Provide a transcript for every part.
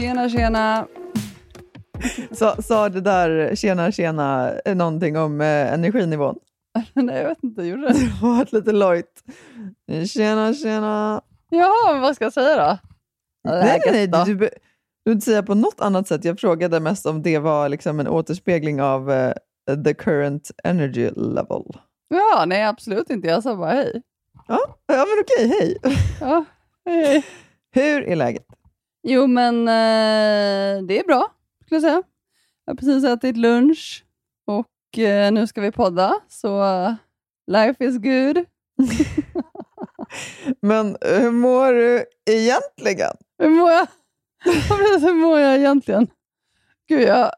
Tjena, tjena. Sa, sa det där tjena tjena eh, någonting om eh, energinivån? Nej, jag vet inte. Gjorde det? Det var lite lojt. Tjena tjena. Ja, men vad ska jag säga då? Nej, nej, då? nej. Du, be- du inte säga på något annat sätt. Jag frågade mest om det var liksom en återspegling av eh, the current energy level. Ja, nej absolut inte. Jag sa bara hej. Ja, ja men okej, hej. Ja, hej. Hur är läget? Jo, men eh, det är bra, skulle jag säga. Jag har precis ätit lunch och eh, nu ska vi podda, så eh, life is good. Men hur mår du egentligen? Hur mår jag? Ja, precis, Hur mår jag egentligen? Gud, jag,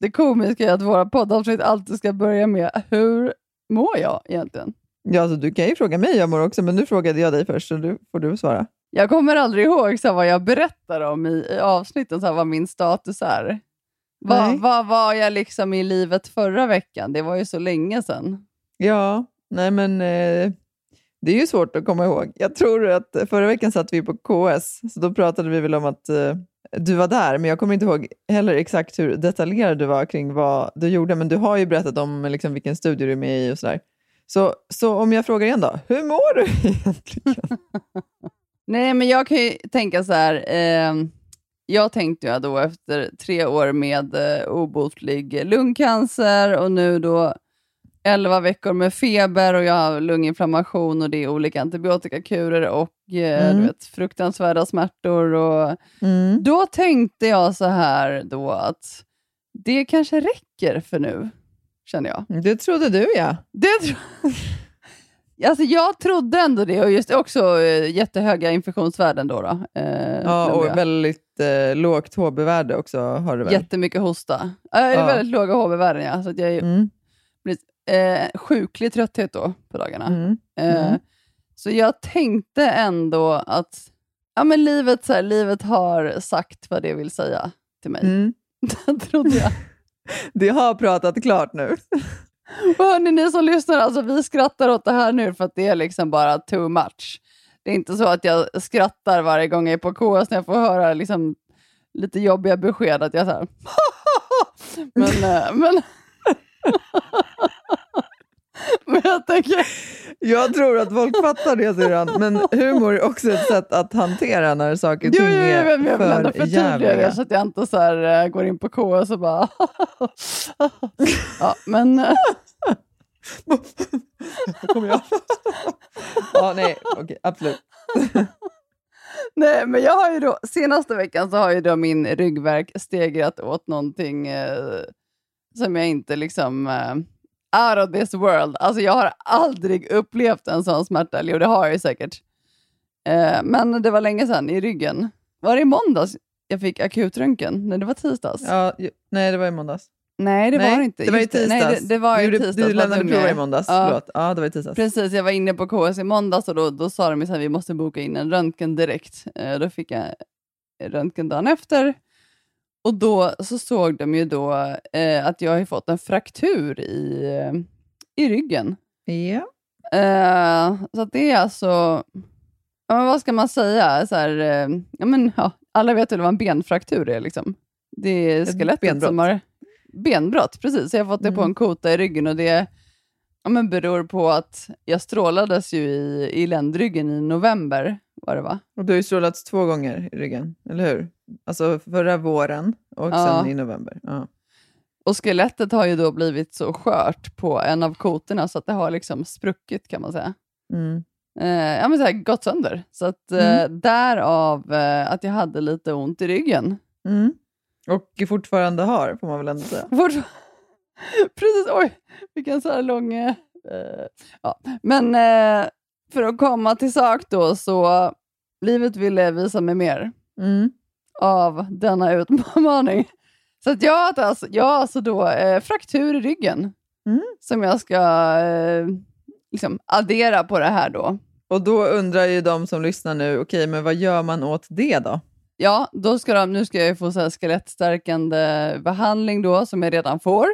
det komiska är att våra poddavsnitt alltid ska börja med hur mår jag egentligen? Ja, alltså, du kan ju fråga mig, jag mår också, men nu frågade jag dig först, så du får du svara. Jag kommer aldrig ihåg så här, vad jag berättar om i, i avsnitten, så här, vad min status är. Vad, vad var jag liksom i livet förra veckan? Det var ju så länge sedan. Ja, nej men eh, det är ju svårt att komma ihåg. Jag tror att förra veckan satt vi på KS, så då pratade vi väl om att eh, du var där, men jag kommer inte ihåg heller exakt hur detaljerad du var kring vad du gjorde, men du har ju berättat om liksom, vilken studie du är med i och sådär. Så, så om jag frågar igen då, hur mår du egentligen? Nej, men jag kan ju tänka så här. Eh, jag tänkte ju då efter tre år med eh, obotlig lungcancer och nu då 11 veckor med feber och jag har lunginflammation och det är olika antibiotikakurer och eh, Mm. du vet, fruktansvärda smärtor. Och, Mm. Då tänkte jag så här då att det kanske räcker för nu, känner jag. Det trodde du ja. Det tro... alltså, jag trodde ändå det och just också eh, jättehöga infektionsvärden. Då, då, eh, ja och jag. väldigt eh, lågt HB-värde också har du väl? Jättemycket hosta. Äh, det är Ja. väldigt låga HB-värden, ja, så att jag Mm. eh, sjuklig trötthet då på dagarna. Mm. Eh, Mm. Så jag tänkte ändå att ja, men livet, så här, livet har sagt vad det vill säga till mig. Mm. trodde jag. Det har pratat klart nu. Och hörni, ni som lyssnar, alltså, vi skrattar åt det här nu för att det är liksom bara too much. Det är inte så att jag skrattar varje gång jag är på KS när jag får höra liksom, lite jobbiga besked. Att jag så här, men, eh, men, men jag tänker, Jag tror att folk fattar det syrran, men humor är också ett sätt att hantera när saker och jo, ting jo, jo, är men jag vill ändå förtydliga det så att jag inte så här, eh, går in på KS och bara... ja, men... eh, Kommer jag? ja, nej, okej, absolut. Nej, men jag har ju då, senaste veckan så har ju då min ryggverk stegrat åt någonting eh, som jag inte liksom... Eh, out of this world. Alltså jag har aldrig upplevt en sån smärta. Eller det har jag ju säkert. Eh, men det var länge sedan i ryggen. Var det i måndags jag fick akutröntgen? Nej, det var tisdags. Ja, ju- nej, det var i måndags. Nej, det nej, var det inte. Det var i tisdags. Nej, det, det var gjorde- tisdags. Du lämnade är. i måndags. Ja. Förlåt. Ja, det var i tisdags. Precis, jag var inne på KS i måndags och då, då sa de att vi måste boka in en röntgen direkt. Eh, då fick jag röntgen dagen efter. Och då så såg de ju då eh, att jag har fått en fraktur i, i ryggen. Ja. Eh, så det är alltså, ja, men vad ska man säga? Så här, eh, ja, men, ja, alla vet väl vad en benfraktur är? Liksom. Det är Ett skelettet benbrott. som har benbrott. Precis, jag har fått det på Mm. en kota i ryggen och det Ja, men beror på att jag strålades ju i, i ländryggen i november, var det va? Och du har ju strålats två gånger i ryggen, eller hur? Alltså förra våren och Ja. sen i november. Ja. Och skelettet har ju då blivit så skört på en av kotorna så att det har liksom spruckit kan man säga. Mm. Eh, ja, men så här, gått sönder. Så att, eh, därav eh, att jag hade lite ont i ryggen. Mm. Och fortfarande har, får man väl ändå säga. Precis, oj, vilken så här lång... eh, ja. Men eh, för att komma till sak då, så livet ville visa mig mer Mm. av denna utmaning. Så att jag, har alltså, jag alltså då eh, fraktur i ryggen Mm. som jag ska eh, liksom addera på det här då. Och då undrar ju de som lyssnar nu, okej, men vad gör man åt det då? Ja, då ska de, nu ska jag få så här skelettstärkande behandling då, som jag redan får.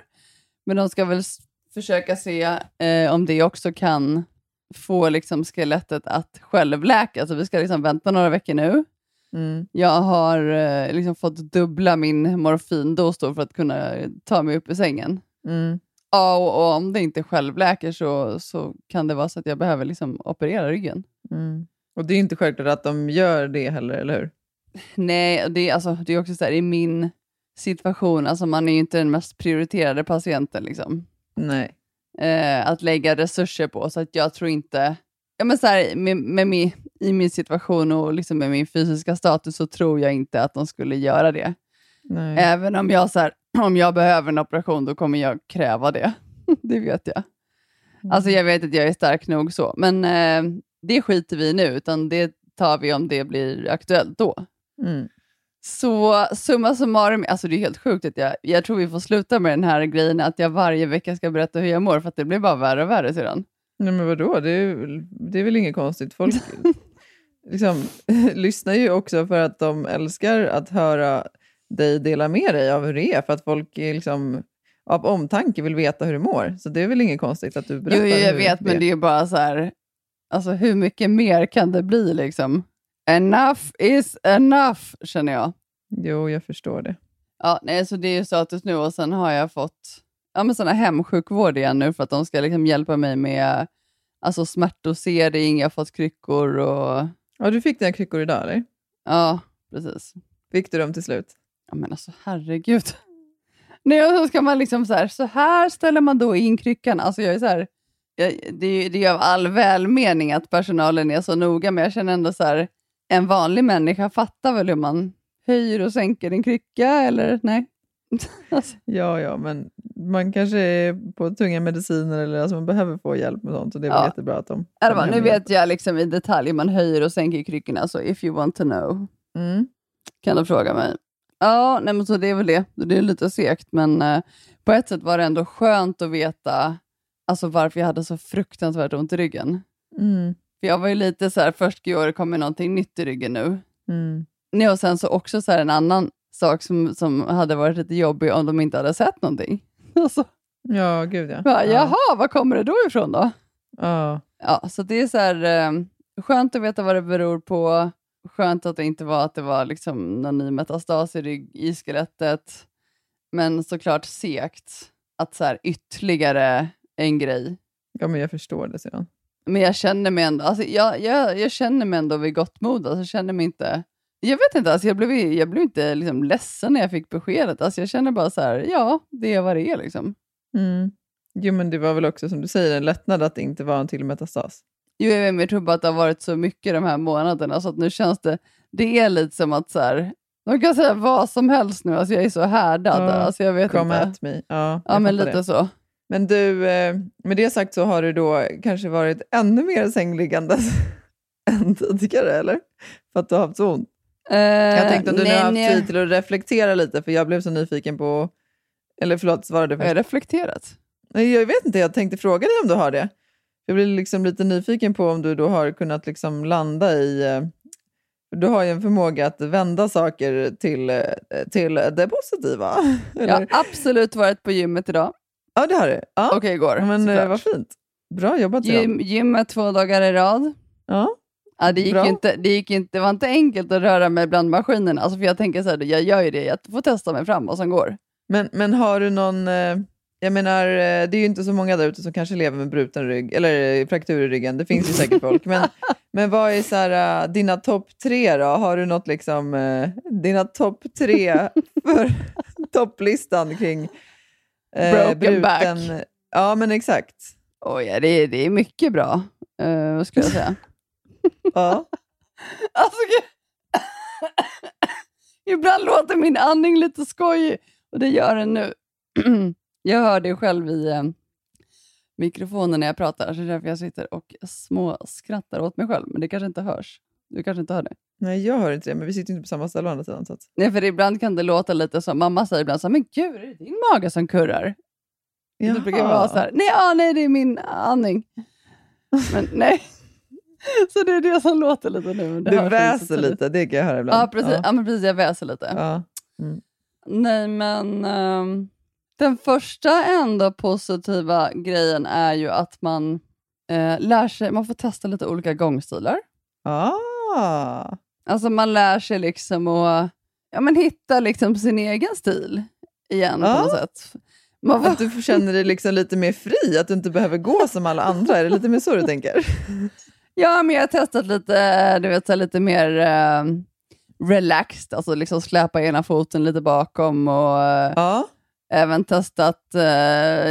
Men de ska väl försöka se eh, om det också kan få liksom skelettet att självläka. Så vi ska liksom vänta några veckor nu. Mm. Jag har eh, liksom fått dubbla min morfindos för att kunna ta mig upp ur sängen. Mm. Ja, och, och om det inte självläker så, så kan det vara så att jag behöver liksom operera ryggen. Mm. Och det är inte självklart att de gör det heller, eller hur? Nej, det är, alltså, det är också så här, i min situation, alltså man är ju inte den mest prioriterade patienten liksom, Nej. eh, att lägga resurser på. Så att jag tror inte, ja, men så här, med, med min, i min situation och liksom med min fysiska status så tror jag inte att de skulle göra det. Nej. Även om jag, så här, om jag behöver en operation, då kommer jag kräva det. det vet jag. Alltså jag vet att jag är stark nog så, men eh, det skiter vi i nu, utan det tar vi om det blir aktuellt då. Mm. Så summa summarum, alltså det är helt sjukt att jag, jag tror vi får sluta med den här grejen att jag varje vecka ska berätta hur jag mår, för att det blir bara värre och värre sedan. Nej, men vadå? Det är, det är väl inget konstigt. Folk liksom, lyssnar ju också för att de älskar att höra dig dela med dig av hur det är, för att folk är liksom, av omtanke vill veta hur du mår. Så det är väl inget konstigt att du berättar Jo, jag vet, men det är bara så här, alltså hur mycket mer kan det bli liksom? Enough is enough, känner jag. Jo, jag förstår det. Ja, nej, så det är ju status nu och sen har jag fått ja, men såna hemsjukvård igen nu för att de ska liksom hjälpa mig med alltså, smärtdosering, jag har fått kryckor och Ja, du fick dina kryckor idag, eller? ja, precis. Fick du dem till slut? Ja, men alltså herregud. Nej, och så ska man liksom så här, så här ställer man då in kryckan. Alltså jag är så här, jag, det, är, det är av all välmening att personalen är så noga, men jag känner ändå så här, en vanlig människa fattar väl hur man höjer och sänker en krycka, eller nej? alltså, Ja, ja, men man kanske är på tunga mediciner eller alltså man behöver få hjälp med sånt och det är väl Ja. jättebra att de hem nu och hjälper. vet jag liksom i detalj hur man höjer och sänker kryckorna, så if you want to know Mm. kan du fråga mig. Ja, nej, men så det är väl det. Det är lite segt, men eh, på ett sätt var det ändå skönt att veta alltså, varför jag hade så fruktansvärt ont i ryggen. Mm. Jag var ju lite så här, först i år kommer någonting nytt i ryggen nu. Mm. Nej, och sen så också så här, en annan sak som, som hade varit lite jobbig om de inte hade sett någonting. Alltså, Ja, gud ja. bara, ja. Jaha, var kommer det då ifrån då? Ja. Ja, så det är så här, eh, skönt att veta vad det beror på. Skönt att det inte var att det var liksom någon ny metastas i, rygg, i skelettet. Men såklart segt att så här, ytterligare en grej. ja, men jag förstår det sedan. Men jag känner mig ändå, alltså, jag, jag, jag känner mig ändå vid gott mod. Alltså, jag känner mig inte, jag vet inte, alltså, jag blev, jag blev inte liksom, ledsen när jag fick beskedet. Alltså, jag känner bara så här, ja, det är vad det är. Liksom. Mm. Jo, men det var väl också som du säger en lättnad att det inte var en till metastas. Jo, jag vet, men jag tror bara att det har varit så mycket de här månaderna så att nu känns det, det är lite som att så här, de kan säga vad som helst nu, alltså jag är så härdad. Ja, alltså jag vet Come inte. at me. Ja, Ja, men lite det. så. Men du, eh, med det sagt så har du då kanske varit ännu mer sängliggandes än tidigare, eller? För att du har haft så ont. Jag tänkte om du nu har haft tid till att reflektera lite, för jag blev så nyfiken på... Eller förlåt, svarade du Har jag först? reflekterat? Nej, jag vet inte, jag tänkte fråga dig om du har det. Jag blev liksom lite nyfiken på om du då har kunnat liksom landa i... eh, Du har ju en förmåga att vända saker till, eh, till det positiva. Jag har absolut varit på gymmet idag. Ja, det har du. Ja. Och igår, Men eh, såklart. vad fint. Bra jobbat. Gym, gymmet två dagar i rad. Ja. Ja, det, gick Bra. inte, det, gick inte, det var inte enkelt att röra mig bland maskinerna. Alltså för jag tänker så här, jag gör ju det, jag får testa mig fram vad som går. Men, men har du någon... Eh, Jag menar, eh, det är ju inte så många där ute som kanske lever med bruten rygg, eller fraktur i ryggen. Det finns ju säkert folk. Men, men vad är så här, dina topp tre då? Har du något liksom, dina topp tre för topplistan kring eh, Broken back. Ja, men exakt. Oj, ja, det, är, det är mycket bra, uh, vad skulle jag säga. Ja. Alltså. Ibland låter min andning lite skojig och det gör den nu. jag hör det själv i eh, mikrofonen när jag pratar, så det är därför jag sitter och små skrattar åt mig själv. Men det kanske inte hörs. Du kanske inte hör det? Nej, jag hör inte det, men vi sitter inte på samma ställe å andra sidan. Så att... Nej, för ibland kan det låta lite som, mamma säger ibland så här, men gud, är det din mage som kurrar? Det brukar vara så här, nej, ja, nej, det är min andning. Men nej. Så det är det som låter lite nu. det Du väser lite, det kan jag höra ibland. Ja, precis. Ja. men precis. Jag väser lite. Ja. Nej, men ehm, den första ändå positiva grejen är ju att man eh, lär sig, man får testa lite olika gångstilar. Alltså man lär sig liksom att ja, men hitta liksom sin egen stil igen på Ja. något sätt. Man får, Att du känner dig liksom lite mer fri, att du inte behöver gå som alla andra. Är det lite mer så du tänker? ja, men jag har testat lite, du vet, lite mer eh, relaxed, alltså liksom släpa ena foten lite bakom och eh, Ja. Även testat eh,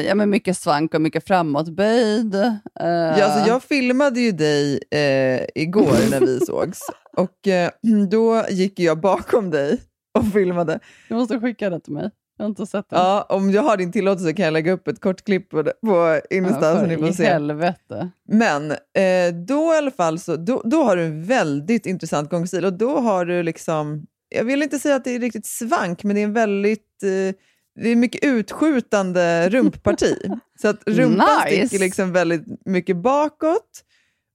ja, men mycket svank och mycket framåtböjd. Eh, Ja, alltså jag filmade ju dig eh, igår när vi sågs och eh, då gick jag bakom dig och filmade. Du måste skicka det till mig. Jag har inte sett den. Ja, om jag har din tillåtelse kan jag lägga upp ett kort klipp på, på Insta så för ni får se. helvete. Men eh, då i alla fall så, då, då har du en väldigt intressant gångstil och då har du liksom, jag vill inte säga att det är riktigt svank, men det är en väldigt, eh, det är mycket utskjutande rumpparti. så att rumpan Nice. sticker liksom väldigt mycket bakåt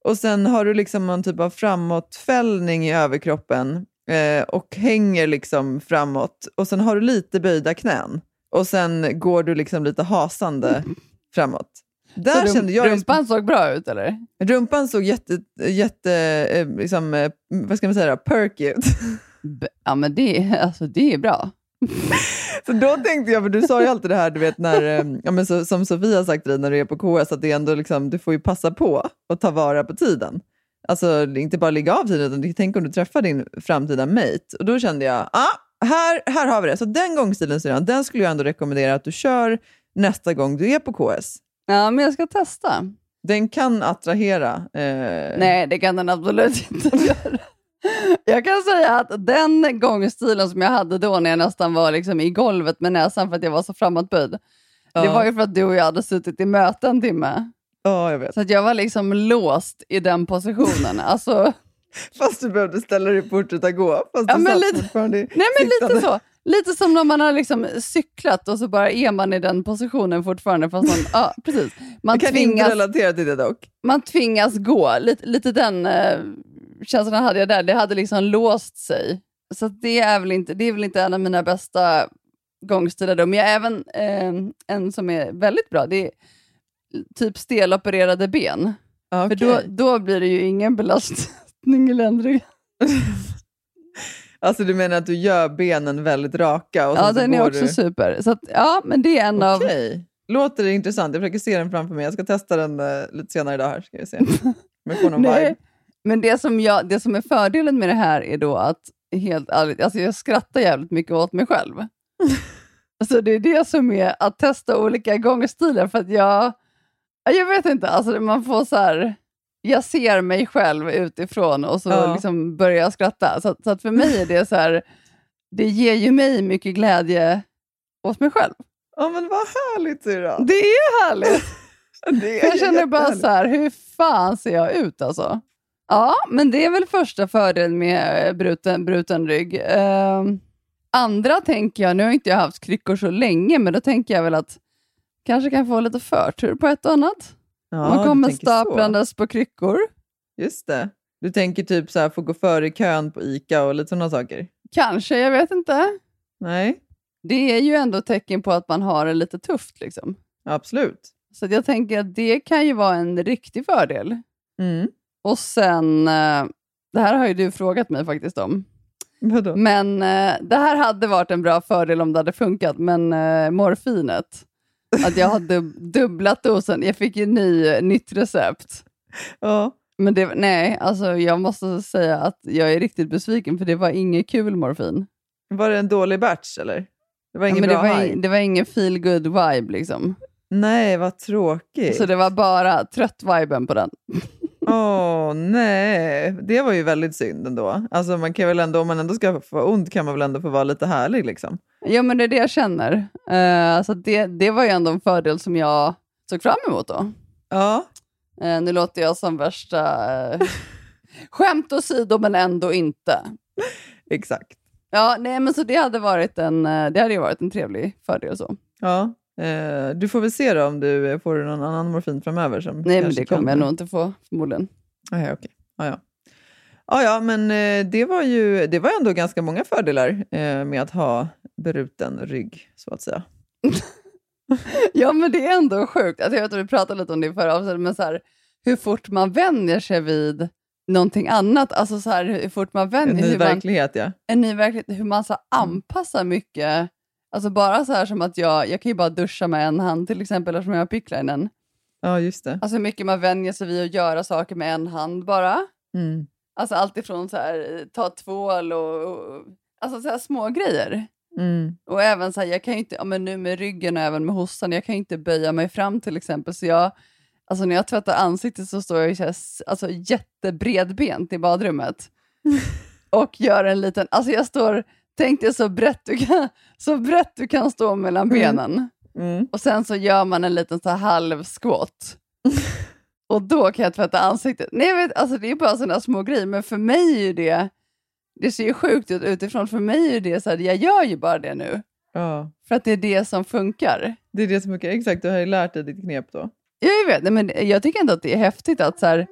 och sen har du liksom någon typ av framåtfällning i överkroppen eh, och hänger liksom framåt och sen har du lite böjda knän och sen går du liksom lite hasande framåt. Där rum- kände jag rumpan såg bra ut eller? Rumpan såg jätte, jätte eh, liksom, eh, vad ska man säga, perky ut. Ja men det, alltså, det är bra. Så då tänkte jag, för du sa ju alltid det här, du vet, när, eh, ja, men så, som Sofia har sagt till dig när du är på KS, att det är ändå liksom, du får ju passa på och ta vara på tiden. Alltså inte bara ligga av tiden, utan tänk om du träffar din framtida mate. Och då kände jag, ah, här, här har vi det. Så den gångstilen, syrran, den skulle jag ändå rekommendera att du kör nästa gång du är på KS. Ja men jag ska testa. Den kan attrahera. Eh, Nej det kan den absolut inte göra. Jag kan säga att den gångstilen som jag hade då när jag nästan var liksom i golvet med näsan för att jag var så framåtböjd. Det Ja. var ju för att du och jag hade suttit i möte en timme. Ja, jag vet. Så att jag var liksom låst i den positionen. Alltså, Fast du behövde ställa dig och fortsätta gå. Fast Ja, men lite- nej men lite så. Lite som när man har liksom cyklat och så bara är man i den positionen fortfarande. Fast man, ja, precis. Man Jag kan tvingas, inte relatera till det dock. man tvingas gå. Lite, lite den eh, känslan hade jag där. Det hade liksom låst sig. Så det, är väl inte, det är väl inte en av mina bästa gångstilar. Då. Men jag har även eh, en som är väldigt bra. Det är typ stelopererade ben. Ja, För då, då blir det ju ingen belastning i ländryggen. Alltså du menar att du gör benen väldigt raka? Och Ja, den är också du... super. Så att, ja, men det är en av... Okej. Låter det intressant? Jag försöker se den framför mig. Jag ska testa den eh, lite senare idag. här. Ska vi se. Om jag får någon vibe. Men det som, jag, det som är fördelen med det här är då att, helt ärligt, alltså jag skrattar jävligt mycket åt mig själv. så det är det som är att testa olika gångstilar, för att jag, jag vet inte, alltså man får så här, jag ser mig själv utifrån och så Ja. liksom börjar jag skratta. Så, så att för mig är det så här, det ger ju mig mycket glädje åt mig själv. Ja men vad härligt syrran. Det är härligt! Det är Jag känner bara så här, hur fan ser jag ut alltså? Ja, men det är väl första fördelen med eh, bruten, bruten rygg. Ehm, andra tänker jag, nu har inte jag haft kryckor så länge, men då tänker jag väl att kanske kan få lite förtur på ett och annat. Ja, Man kommer tänker så. staplandes på kryckor. Just det. Du tänker typ så här, få gå före i kön på ICA och lite sådana saker? Kanske, jag vet inte. Nej, Det är ju ändå tecken på att man har det lite tufft. Liksom. absolut. Så jag tänker att det kan ju vara en riktig fördel. Mm. Och sen, eh, det här har ju du frågat mig faktiskt om. Vadå? Men eh, det här hade varit en bra fördel om det hade funkat, men eh, morfinet, att jag har dub dubblat dosen. Jag fick ju ny, nytt recept. Ja. Men det, nej, alltså jag måste säga att jag är riktigt besviken för det var inget kul morfin. Var det en dålig batch eller? Det var Ja, ingen det, bra var, haj? ing- det var ingen feel good vibe liksom. Nej, vad tråkigt. Så det var bara trött-viben på den. Åh nej, det var ju väldigt synd ändå. Alltså man kan väl ändå, om man ändå ska få ont kan man väl ändå få vara lite härlig liksom. Ja, men det är det jag känner. Uh, så det, det var ju ändå en fördel som jag såg fram emot då. Ja. Eh, nu låter jag som värsta... Uh, skämt åsido, men ändå inte. Exakt. Ja, nej, men så det hade varit en, det hade ju varit en trevlig fördel. så. Ja. Eh, du får väl se då om du får någon annan morfin framöver. Som Nej, men det kommer kan- jag nog inte få förmodligen. Ah, ja, okej. Ah, ja. Ah, ja, men eh, det var ju det var ändå ganska många fördelar eh, med att ha bruten rygg, så att säga. Ja, men det är ändå sjukt. Alltså, jag vet att vi pratade lite om det i förra avsnittet, men så här, hur fort man vänjer sig vid någonting annat. Alltså så här, hur fort man En vänjer ny hur man, verklighet, ja. en ny verklighet, hur man så anpassar mycket. Alltså bara så här som att jag, jag kan ju bara duscha med en hand till exempel eftersom jag har picklinen. Ja, just det. Alltså hur mycket man vänjer sig vid att göra saker med en hand bara. Mm. Alltså allt ifrån så här, ta tvål och, och alltså så här små grejer. Mm. Och även så här, jag kan ju inte, ja, men nu med ryggen och även med hostan, jag kan ju inte böja mig fram till exempel. Så jag, alltså när jag tvättar ansiktet så står jag ju så här, alltså, jättebredbent i badrummet. och gör en liten, alltså jag står, tänk dig så brett du kan, så brett du kan stå mellan benen. Mm. Och sen så gör man en liten så halv squat. och då kan jag tvätta ansiktet. Nej, jag vet, alltså det är bara sådana små grejer, men för mig är ju det, det ser ju sjukt ut utifrån, för mig är det så här, jag gör ju bara det nu. Ja, För att det är det som funkar. det är det som är exakt. Du har ju lärt dig ditt knep då. Ja, Jag vet, nej, men jag tycker ändå att det är häftigt att så här,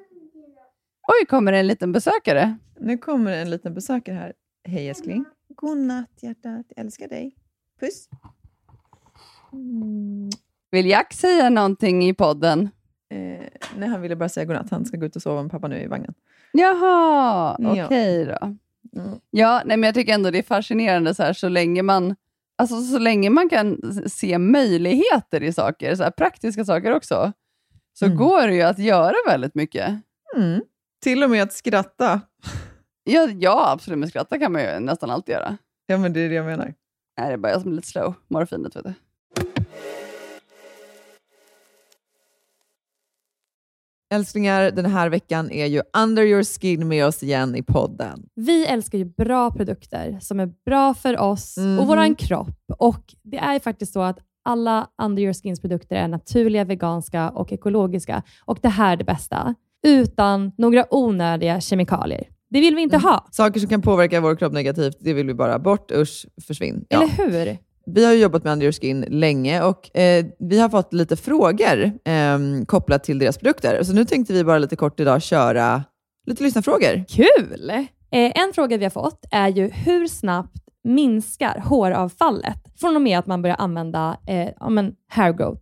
oj, kommer det en liten besökare? Nu kommer en liten besökare här. Hej älskling. Godnatt hjärtat, jag älskar dig. Puss. Mm. Vill Jack säga någonting i podden? Eh, nej, han ville bara säga godnatt. Han ska gå ut och sova med pappa nu i vagnen. Jaha, Ja. okej då. Mm. Ja, nej, men jag tycker ändå det är fascinerande så här, så länge man Alltså så länge man kan se möjligheter i saker, så här, praktiska saker också, så Mm. går det ju att göra väldigt mycket. Mm. Till och med att skratta. Ja, ja, absolut, men skratta kan man ju nästan alltid göra. Ja, men det är det jag menar. Nej, det är bara jag som är lite slow. Morfinet, vet du. Älsklingar, den här veckan är ju Under your skin med oss igen i podden. Vi älskar ju bra produkter som är bra för oss Mhm. och våran kropp. Och Det är ju faktiskt så att alla Under Your Skins produkter är naturliga, veganska och ekologiska. Och det här är det bästa. Utan några onödiga kemikalier. Det vill vi inte ha. Saker som kan påverka vår kropp negativt, det vill vi bara bort. Usch, försvinn. Ja. Eller hur? Vi har jobbat med Under Your Skin länge och eh, vi har fått lite frågor eh, kopplat till deras produkter. Så nu tänkte vi bara lite kort idag köra lite lyssnarfrågor. Kul! Eh, en fråga vi har fått är ju hur snabbt minskar håravfallet från och med att man börjar använda eh, ja, men hair growth?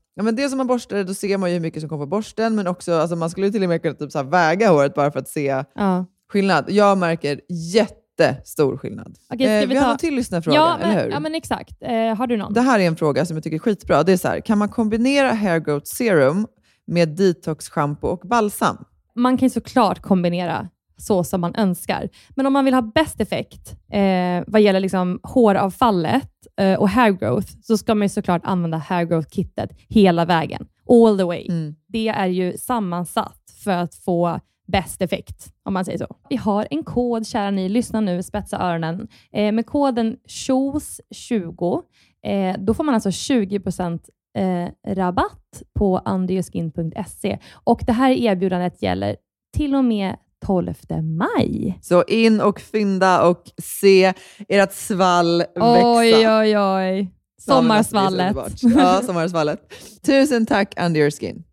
ja, men dels om man borstar det, då ser man ju hur mycket som kommer på borsten, men också alltså, man skulle till och med kunna typ, så här, väga håret bara för att se ja. skillnad. Jag märker jättestor skillnad. Okej, Eh, vi vi har ta- någon till lyssnarfråga, ja, men, eller hur? Ja, men exakt. Eh, har du någon? Det här är en fråga som jag tycker är skitbra. Det är så här, kan man kombinera hair growth serum med detox shampoo och balsam? man kan ju såklart kombinera så som man önskar. Men om man vill ha bäst effekt eh, vad gäller liksom håravfallet och hair growth, så ska man ju såklart använda hair growth-kittet hela vägen. All the way. Mm. Det är ju sammansatt för att få bäst effekt, om man säger så. Vi har en kod, kära ni. Lyssna nu, spetsa öronen. Eh, med koden SHOES20, eh, då får man alltså 20% eh, rabatt på underyourskin.se. Och det här erbjudandet gäller till och med 12 maj. Så in och fynda och se ert svall växa. Oj, oj, oj. Sommarsvallet. Ja, alltså, underbart. ja, sommarsvallet. Tusen tack Under Your Skin.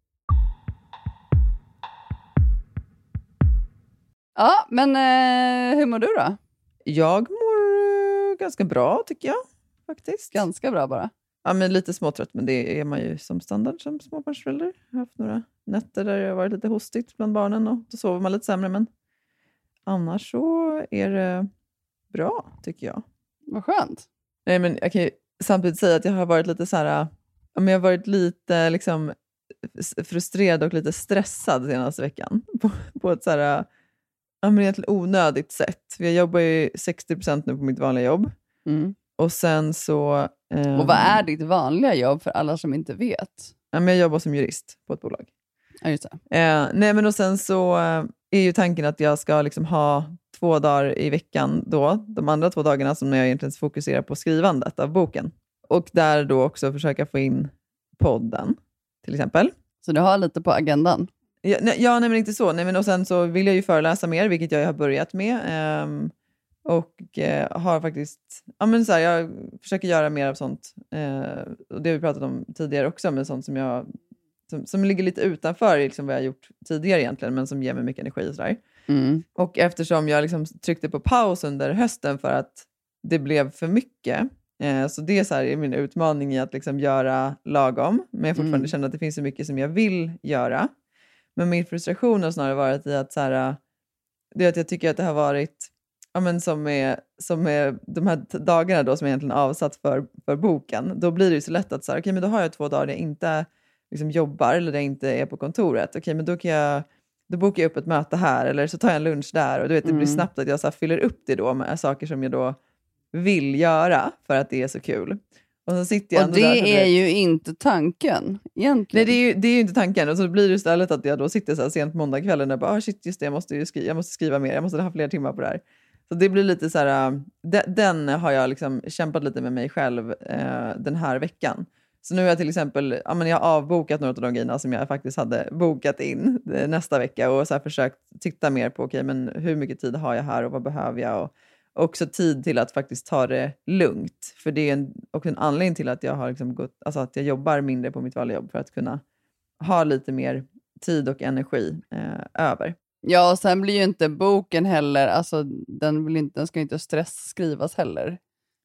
Ja, men eh, hur mår du då? Jag mår eh, ganska bra tycker jag faktiskt. Ganska bra bara. Ja, men lite småtrött, men det är man ju som standard som småbarnsförälder. Jag har haft några nätter där det har varit lite hostigt bland barnen och då sover man lite sämre. Men annars så är det bra, tycker jag. Vad skönt. Nej, men jag kan ju samtidigt säga att jag har varit lite så här, jag har varit lite liksom, frustrerad och lite stressad senaste veckan. På, på ett så här, ja, men egentligen onödigt sätt. För Jag jobbar ju 60% nu på mitt vanliga jobb. Mm. Och sen så... ehm, Och vad är ditt vanliga jobb för alla som inte vet? Ja, men jag jobbar som jurist på ett bolag. Ja, just det. Eh, nej, men och sen så eh, är ju tanken att jag ska liksom ha två dagar i veckan då, de andra två dagarna som jag egentligen fokuserar på skrivandet av boken. Och där då också försöka få in podden, till exempel. Så du har lite på agendan? Ja, nej, ja, nej men inte så. Nej, men och sen så vill jag ju föreläsa mer, vilket jag har börjat med. ehm, och eh, har faktiskt, ja men så här, jag försöker göra mer av sånt. Eh, och det har vi pratat om tidigare också, men sånt som jag som, som ligger lite utanför liksom vad jag har gjort tidigare egentligen, men som ger mig mycket energi sådär. Mm. Och eftersom jag liksom tryckte på paus under hösten för att det blev för mycket, eh, så det är, så här, är min utmaning i att liksom göra lagom, men jag fortfarande Mm. känner att det finns så mycket som jag vill göra. Men min frustration har snarare varit i att, så här, det är att jag tycker att det har varit, ja, men som, är, som är de här dagarna då som jag egentligen avsatt för, för boken, då blir det ju så lätt att så här, okay, men då har jag två dagar där jag inte liksom, jobbar eller där jag inte är på kontoret. Okej, men då kan jag då bokar jag upp ett möte här eller så tar jag en lunch där och du vet, det blir Mm. snabbt att jag så här, fyller upp det då med saker som jag då vill göra för att det är så kul. Och så sitter jag Och ändå där, det är ju inte tanken egentligen. Nej, det är, ju, det är ju inte tanken. Och så blir det istället att jag då sitter så här sent måndagskvällen och bara, ah, shit, just det, jag måste, ju skriva, jag måste skriva mer, jag måste ha fler timmar på det här. Så det blir lite så här, äh, den har jag liksom kämpat lite med mig själv eh, den här veckan. Så nu har jag till exempel ja, men jag har avbokat några av de grejerna som jag faktiskt hade bokat in eh, nästa vecka och så här försökt titta mer på okay, men hur mycket tid har jag här och vad behöver jag? Och också tid till att faktiskt ta det lugnt. För det är en, också en anledning till att jag, har liksom gått, alltså att jag jobbar mindre på mitt vanliga jobb för att kunna ha lite mer tid och energi eh, över. Ja, och sen blir ju inte boken heller, alltså den, vill inte, den ska ju inte stressskrivas heller.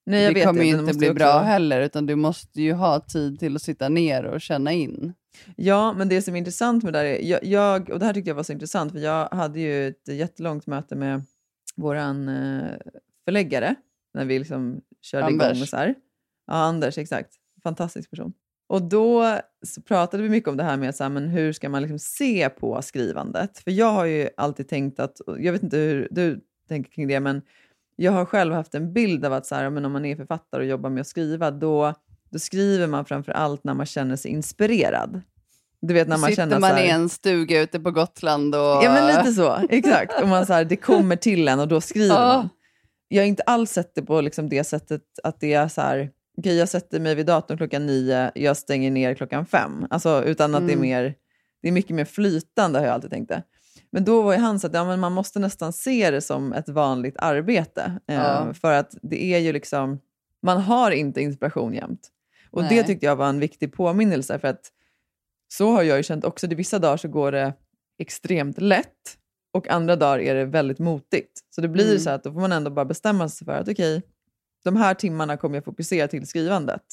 Nej, jag det kommer ju inte bli ju bra också- heller, utan du måste ju ha tid till att sitta ner och känna in. Ja, men det som är intressant med det här är, jag, jag, och det här tyckte jag var så intressant, för jag hade ju ett jättelångt möte med vår eh, förläggare, när vi liksom körde Anders. igång och så här. Ja, Anders, exakt. Fantastisk person. Och då så pratade vi mycket om det här med så här, men hur ska man liksom se på skrivandet? För jag har ju alltid tänkt att, jag vet inte hur du tänker kring det, men jag har själv haft en bild av att så här, men om man är författare och jobbar med att skriva, då, då skriver man framför allt när man känner sig inspirerad. Du vet när man Sitter känner man så här, i en stuga ute på Gotland och... Ja, men lite så. Exakt. Och man så här, det kommer till en och då skriver Ja. man. Jag har inte alls sett det på liksom det sättet att det är så här, okej jag sätter mig vid datorn klockan nio, jag stänger ner klockan fem. Alltså, utan att det är Mm. mer, det är mycket mer flytande har jag alltid tänkt det. Men då var ju han så att ja, men man måste nästan se det som ett vanligt arbete. Eh, Ja. För att det är ju liksom, man har inte inspiration jämt. Och det Nej. tyckte jag var en viktig påminnelse för att så har jag ju känt också. Det vissa dagar så går det extremt lätt och andra dagar är det väldigt motigt. Så det blir Mm. så att då får man ändå bara bestämma sig för att okej, de här timmarna kommer jag fokusera till skrivandet.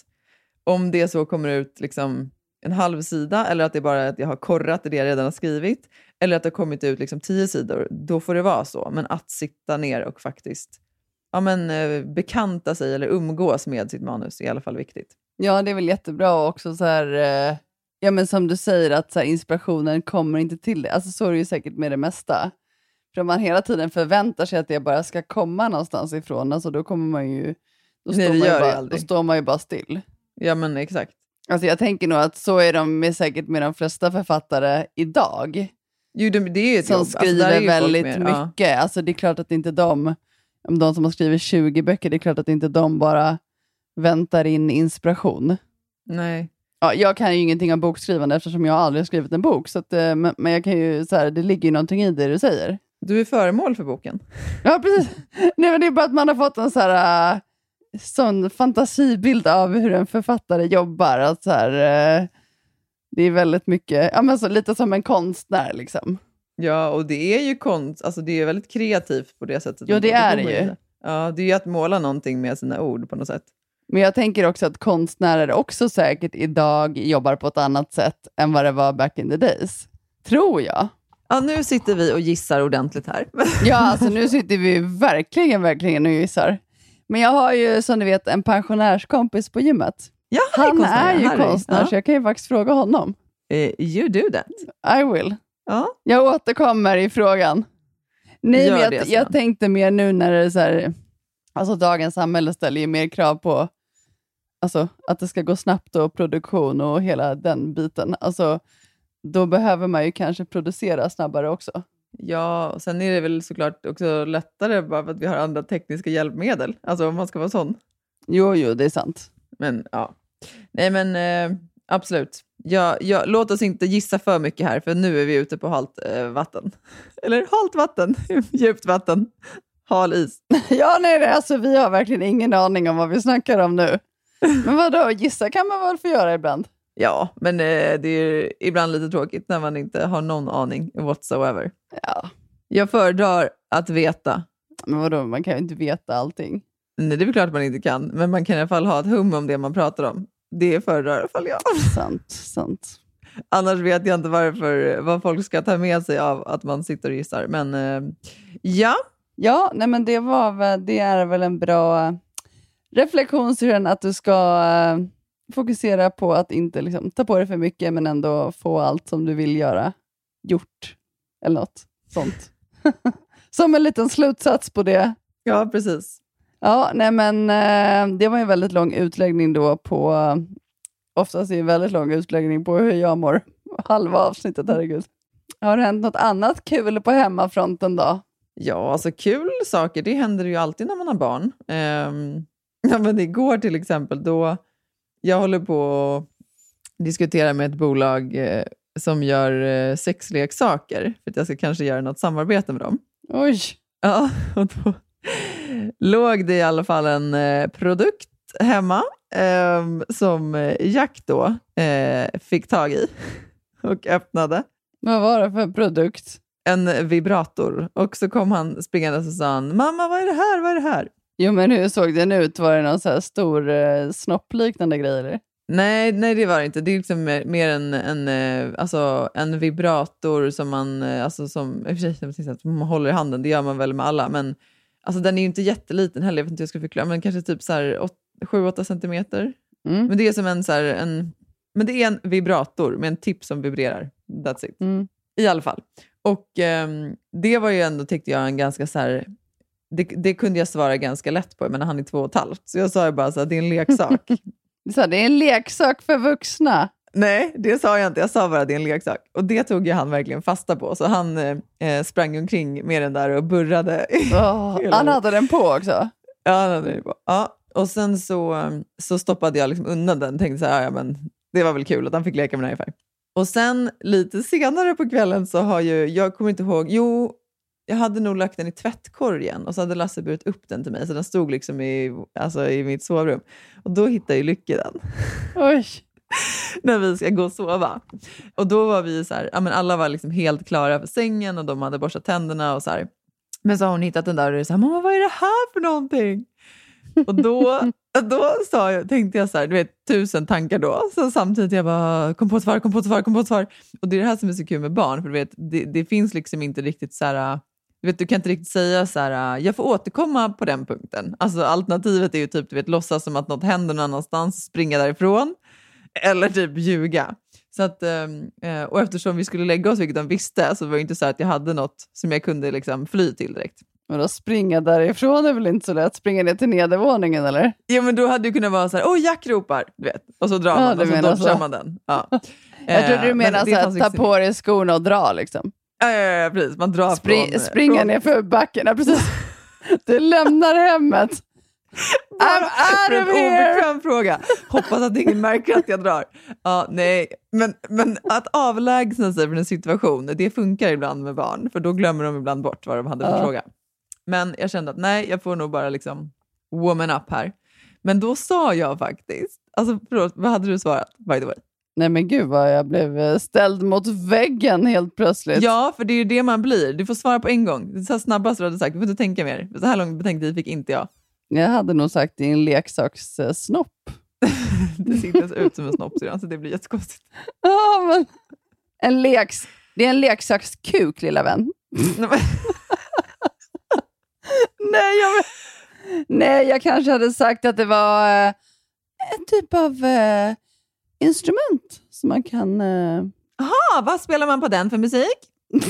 Om det så kommer ut liksom en halv sida eller att det bara att jag har korrat det jag redan har skrivit eller att det har kommit ut liksom tio sidor, då får det vara så. Men att sitta ner och faktiskt ja, men, eh, bekanta sig eller umgås med sitt manus är i alla fall viktigt. Ja, det är väl jättebra och också så här, eh, ja men som du säger att så här, inspirationen kommer inte till dig. Alltså så är det ju säkert med det mesta. För om man hela tiden förväntar sig att det bara ska komma någonstans ifrån, alltså då kommer man ju, då, Nej, står, man ju bara, då står man ju bara still. Ja men exakt. Alltså jag tänker nog att så är de med säkert med de flesta författare idag. Jo, det, det är ju ett som jobb. Alltså, skriver folk väldigt mer- ja. mycket. Alltså det är klart att inte de, om de som har skrivit 20 böcker, det är klart att inte de bara väntar in inspiration. Nej. Ja, jag kan ju ingenting om bokskrivande eftersom jag aldrig har skrivit en bok, så att, eh, men, men jag kan ju, så här, det ligger ju någonting i det du säger. Du är föremål för boken. Ja, precis. Nej, men det är bara att man har fått en så här, äh, sån fantasibild av hur en författare jobbar. Att så här, eh, det är väldigt mycket, ja, men så, lite som en konstnär. Liksom. Ja, och det är ju konst, alltså det är väldigt kreativt på det sättet. Jo, det är det ju. Ja, det är ju att måla någonting med sina ord på något sätt. Men jag tänker också att konstnärer också säkert idag jobbar på ett annat sätt än vad det var back in the days. Tror jag. Ja, nu sitter vi och gissar ordentligt här. Ja, alltså nu sitter vi verkligen, verkligen och gissar. Men jag har ju som ni vet en pensionärskompis på gymmet. Ja, Han är ju Harry. konstnär, så jag kan ju faktiskt fråga honom. Eh, you do that. I will. Ja. Jag återkommer i frågan. Nej, Gör men jag, det, jag tänkte mer nu när det är så här, alltså dagens samhälle ställer ju mer krav på alltså, att det ska gå snabbt och produktion och hela den biten. Alltså, då behöver man ju kanske producera snabbare också. Ja, och sen är det väl såklart också lättare bara för att vi har andra tekniska hjälpmedel. Alltså om man ska vara sån. Jo, jo, det är sant. Men ja. Nej men eh, absolut. Ja, ja, låt oss inte gissa för mycket här, för nu är vi ute på halt eh, vatten. Eller halt vatten, djupt vatten, hal is. Ja, nej, alltså vi har verkligen ingen aning om vad vi snackar om nu. Men vadå, gissa kan man väl få göra ibland? Ja, men eh, det är ibland lite tråkigt när man inte har någon aning whatsoever. Ja. Jag föredrar att veta. Men vadå, man kan ju inte veta allting. Nej, det är väl klart man inte kan, men man kan i alla fall ha ett hum om det man pratar om. Det föredrar i alla fall jag. Sant, sant. Annars vet jag inte varför, vad folk ska ta med sig av att man sitter och gissar. Men eh, ja, Ja, nej men det, var väl, det är väl en bra reflektion att du ska eh, fokusera på att inte liksom, ta på dig för mycket men ändå få allt som du vill göra gjort. Eller något sånt. som en liten slutsats på det. ja precis. Ja, nej men eh, det var en väldigt lång utläggning då på, oftast är det en väldigt lång utläggning på hur jag mår. Halva avsnittet, herregud. Har det hänt något annat kul på hemmafronten då? Ja, alltså kul saker, det händer ju alltid när man har barn. Ehm, ja, men igår till exempel, då jag håller på att diskutera med ett bolag eh, som gör eh, sexleksaker, för att jag ska kanske göra något samarbete med dem. Oj! Ja, och då låg det i alla fall en eh, produkt hemma ehm, som eh, Jack då eh, fick tag i och öppnade. Vad var det för produkt? En vibrator. Och så kom han springande och sa han, mamma vad är det här, vad är det här? Jo, men hur såg den ut? Var det någon så här stor eh, snoppliknande grej? Eller? Nej, nej, det var det inte. Det är liksom mer, mer en, en, eh, alltså, en vibrator som man, eh, alltså, som, i och för sig, att man håller i handen, det gör man väl med alla, men alltså, den är ju inte jätteliten heller, jag vet inte hur jag ska förklara, men kanske typ 7-8 centimeter. Mm. Men det är som en, så här, en, men det är en vibrator med en tipp som vibrerar. That's it. Mm. I alla fall. Och ehm, det var ju ändå, tyckte jag, en ganska så här, det, det kunde jag svara ganska lätt på, men han är två och ett halvt. Så jag sa ju bara så här, det är en leksak. Så här, det är en leksak för vuxna. Nej, det sa jag inte. Jag sa bara det är en leksak. Och det tog ju han verkligen fasta på. Så han eh, sprang omkring med den där och burrade. Hela han hade den på också. ja, han hade det på. Ja, och sen så, eh, så stoppade jag liksom undan den. Tänkte så här, ja, men det var väl kul att han fick leka med den ungefär. Och sen lite senare på kvällen så har ju, jag kommer inte ihåg, jo, jag hade nog lagt den i tvättkorgen och så hade Lasse burit upp den till mig. Så den stod liksom i, alltså, i mitt sovrum. Och då hittade ju Lycke den. Oj. när vi ska gå och sova. Och då var vi så här, ja, men alla var liksom helt klara för sängen och de hade borstat tänderna och så här. Men så har hon hittat den där och det är så här, mamma vad är det här för någonting? Och då, då sa jag, tänkte jag så här, du vet tusen tankar då. Så samtidigt jag bara, kom på ett svar, kom på ett svar, kom på ett svar. Och det är det här som är så kul med barn, för du vet, det, det finns liksom inte riktigt så här, du vet, du kan inte riktigt säga så här, jag får återkomma på den punkten. Alltså alternativet är ju typ, du vet, låtsas som att något händer någon annanstans, springa därifrån. Eller typ ljuga. Så att, eh, och eftersom vi skulle lägga oss, vilket de visste, så var det inte så att jag hade något som jag kunde liksom fly till direkt. Men då springa därifrån är väl inte så lätt? Springa ner till nedervåningen eller? Ja, men då hade det kunnat vara så här, åh Jack ropar, du vet. Och så drar Ja, man du och så dodgar man den. Ja. Jag trodde du Eh, men menade det så här, ta liksom- på dig skorna och dra liksom. Ja, ja, ja, precis. Man drar Spring, från... springa från, ner för backen. Ja, precis. Du lämnar hemmet. I'm out of here! obekväm fråga. Hoppas att ingen märker att jag drar. Ja, nej, men, men att avlägsna sig från en situation, det funkar ibland med barn, för då glömmer de ibland bort vad de hade för Ja. fråga. Men jag kände att nej, jag får nog bara liksom woman up här. Men då sa jag faktiskt, alltså förlåt, vad hade du svarat by the way? Nej men gud vad jag blev eh, ställd mot väggen helt plötsligt. Ja, för det är ju det man blir. Du får svara på en gång. Så här snabbast du hade sagt. Du får inte tänka mer. Så här lång betänketid fick inte jag. Jag hade nog sagt en leksakssnopp. Det ser inte ens ut som en snopp så det blir jättekonstigt. Ja, men en leks... Det är en leksakskuk, lilla vän. Nej, jag, Nej, jag kanske hade sagt att det var eh, en typ av eh, instrument som man kan... Eh... Aha, vad spelar man på den för musik?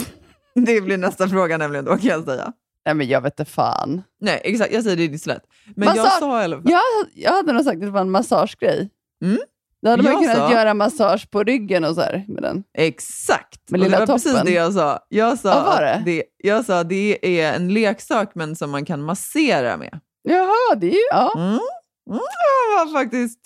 det blir nästa fråga nämligen då kan jag säga. Nej, men jag vet inte fan. Nej, exakt. Jag säger det, det är så lätt. Men jag Massage- sa i alla fall... Jag, jag hade nog sagt att det var en massagegrej. Mm. Då hade man Jag kunnat sa- göra massage på ryggen och så här med den. Exakt! Med Och det lilla var precis toppen. det jag sa. Jag sa, var att det? jag sa det är en leksak men som man kan massera med. Jaha, det är ju... Ja. Mm. Mm, jag var faktiskt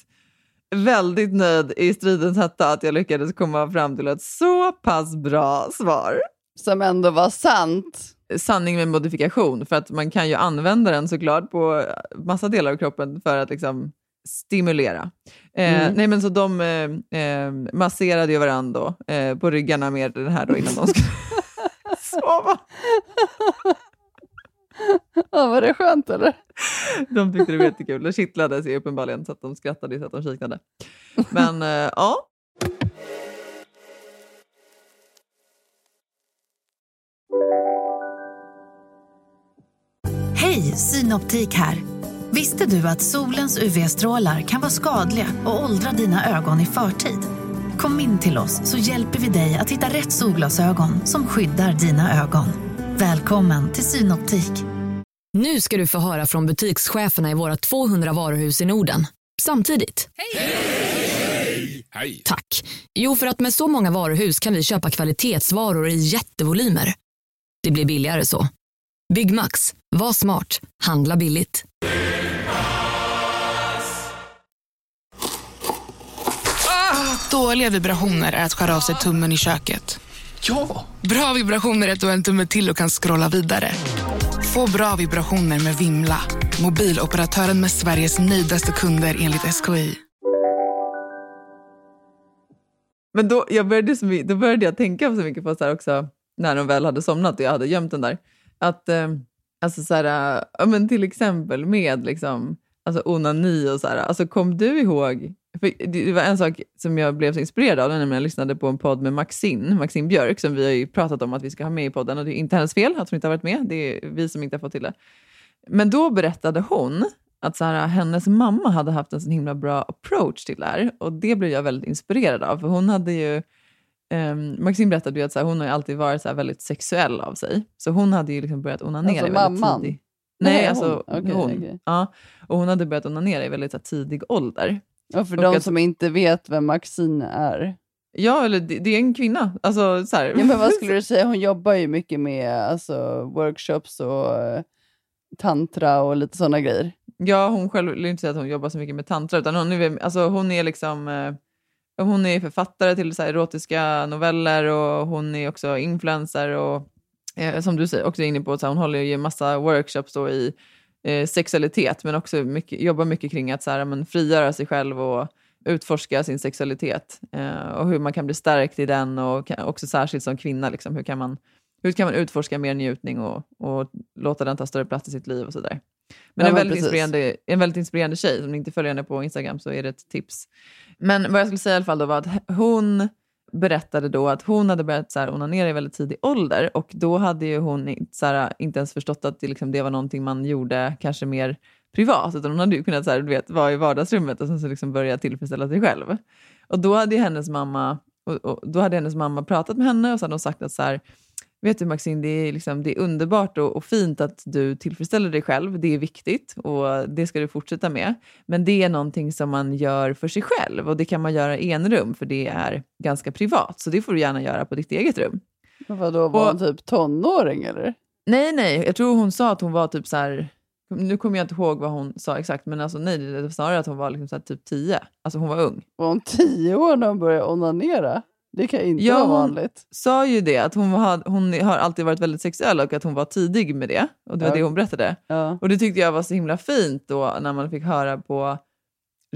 väldigt nöjd i stridens hetta att jag lyckades komma fram till ett så pass bra svar. Som ändå var sant. Sanning med modifikation, för att man kan ju använda den såklart på massa delar av kroppen för att liksom stimulera. Eh, Mm. Nej men så de eh, eh, masserade ju varandra då, eh, på ryggarna med den här då innan de skulle sova. Ja, var det skönt eller? De tyckte det var jättekul. Det kittlade sig uppenbarligen så att de skrattade så att de kiknade. Men eh, ja, Hej, Synoptik här. Visste du att solens UV-strålar kan vara skadliga och åldra dina ögon i förtid? Kom in till oss så hjälper vi dig att hitta rätt solglasögon som skyddar dina ögon. Välkommen till Synoptik. Nu ska du få höra från butikscheferna i våra 200 varuhus i Norden. Samtidigt. Hej! Tack. Jo, för att med så många varuhus kan vi köpa kvalitetsvaror i jättevolymer. Det blir billigare så. Byggmax. Var smart. Handla billigt. Dåliga vibrationer är att skära av sig tummen i köket. Ja! Bra vibrationer är du har en tumme till och kan scrolla vidare. Få bra vibrationer med Vimla. Mobiloperatören med Sveriges nöjdaste kunder enligt SKI. Men då, jag började, så, då började jag tänka så mycket på så här också, när de väl hade somnat och jag hade gömt den där. Att, eh, alltså så här, ja, men till exempel med liksom, alltså onani och så här. Alltså kom du ihåg, det det var en sak som jag blev så inspirerad av, när jag lyssnade på en podd med Maxine, Maxine Björk, som vi har ju pratat om att vi ska ha med i podden och det är inte hennes fel att hon inte har varit med, det är vi som inte har fått till det. Men då berättade hon att så här, hennes mamma hade haft en så himla bra approach till det här. Och det blev jag väldigt inspirerad av. För hon hade ju, um, Maxine berättade ju att så här, hon har alltid varit så här, väldigt sexuell av sig. Så hon hade ju liksom börjat onanera Alltså väldigt mamman? tidig... Nej, Nej, hon. alltså Okej, hon. okej. Ja, och hon hade börjat onanera i väldigt så här, tidig ålder. Och för Och de att- som inte vet vem Maxine är. Ja, eller det, det är en kvinna. Alltså, så här. Ja, men vad skulle du säga? Hon jobbar ju mycket med alltså, workshops och eh, tantra och lite sådana grejer. Ja, hon själv vill inte säga att hon jobbar så mycket med tantra, utan hon är, alltså, hon är liksom eh, hon är författare till så här, erotiska noveller och hon är också influencer och eh, som du säger, också inne på, så här, hon håller ju massa workshops då i eh, sexualitet, men också mycket, jobbar mycket kring att så här, men, frigöra sig själv och utforska sin sexualitet eh, och hur man kan bli stärkt i den och kan, också särskilt som kvinna, liksom, hur, kan man, hur kan man utforska mer njutning och, och låta den ta större plats i sitt liv och sådär. Men Ja, en, väldigt inspirerande, en väldigt inspirerande tjej. Om ni inte följer henne på Instagram så är det ett tips. Men vad jag skulle säga i alla fall då var att hon berättade då att hon hade börjat så här, onanera i väldigt tidig ålder och då hade ju hon så här, inte ens förstått att det, liksom, det var någonting man gjorde kanske mer privat, utan hon hade ju kunnat så här, du vet, vara i vardagsrummet och sen så liksom börja tillfredsställa sig själv. Och då hade ju hennes mamma, och, och, då hade hennes mamma pratat med henne och så hade hon sagt att så här, Vet du Maxine, det är, liksom, det är underbart och, och fint att du tillfredsställer dig själv. Det är viktigt och det ska du fortsätta med. Men det är någonting som man gör för sig själv och det kan man göra i en rum för det är ganska privat. Så det får du gärna göra på ditt eget rum. Men Vadå, var hon typ tonåring eller? Nej, nej, jag tror hon sa att hon var typ så här... Nu kommer jag inte ihåg vad hon sa exakt, men alltså nej, det var snarare att hon var liksom så typ 10. Alltså hon var ung. Var hon tio år när hon började onanera? Det kan inte Ja, vara hon vanligt. sa ju det, att hon, var, hon har alltid varit väldigt sexuell och att hon var tidig med det. Och det var Ja. det hon berättade. Ja. Och det tyckte jag var så himla fint då när man fick höra på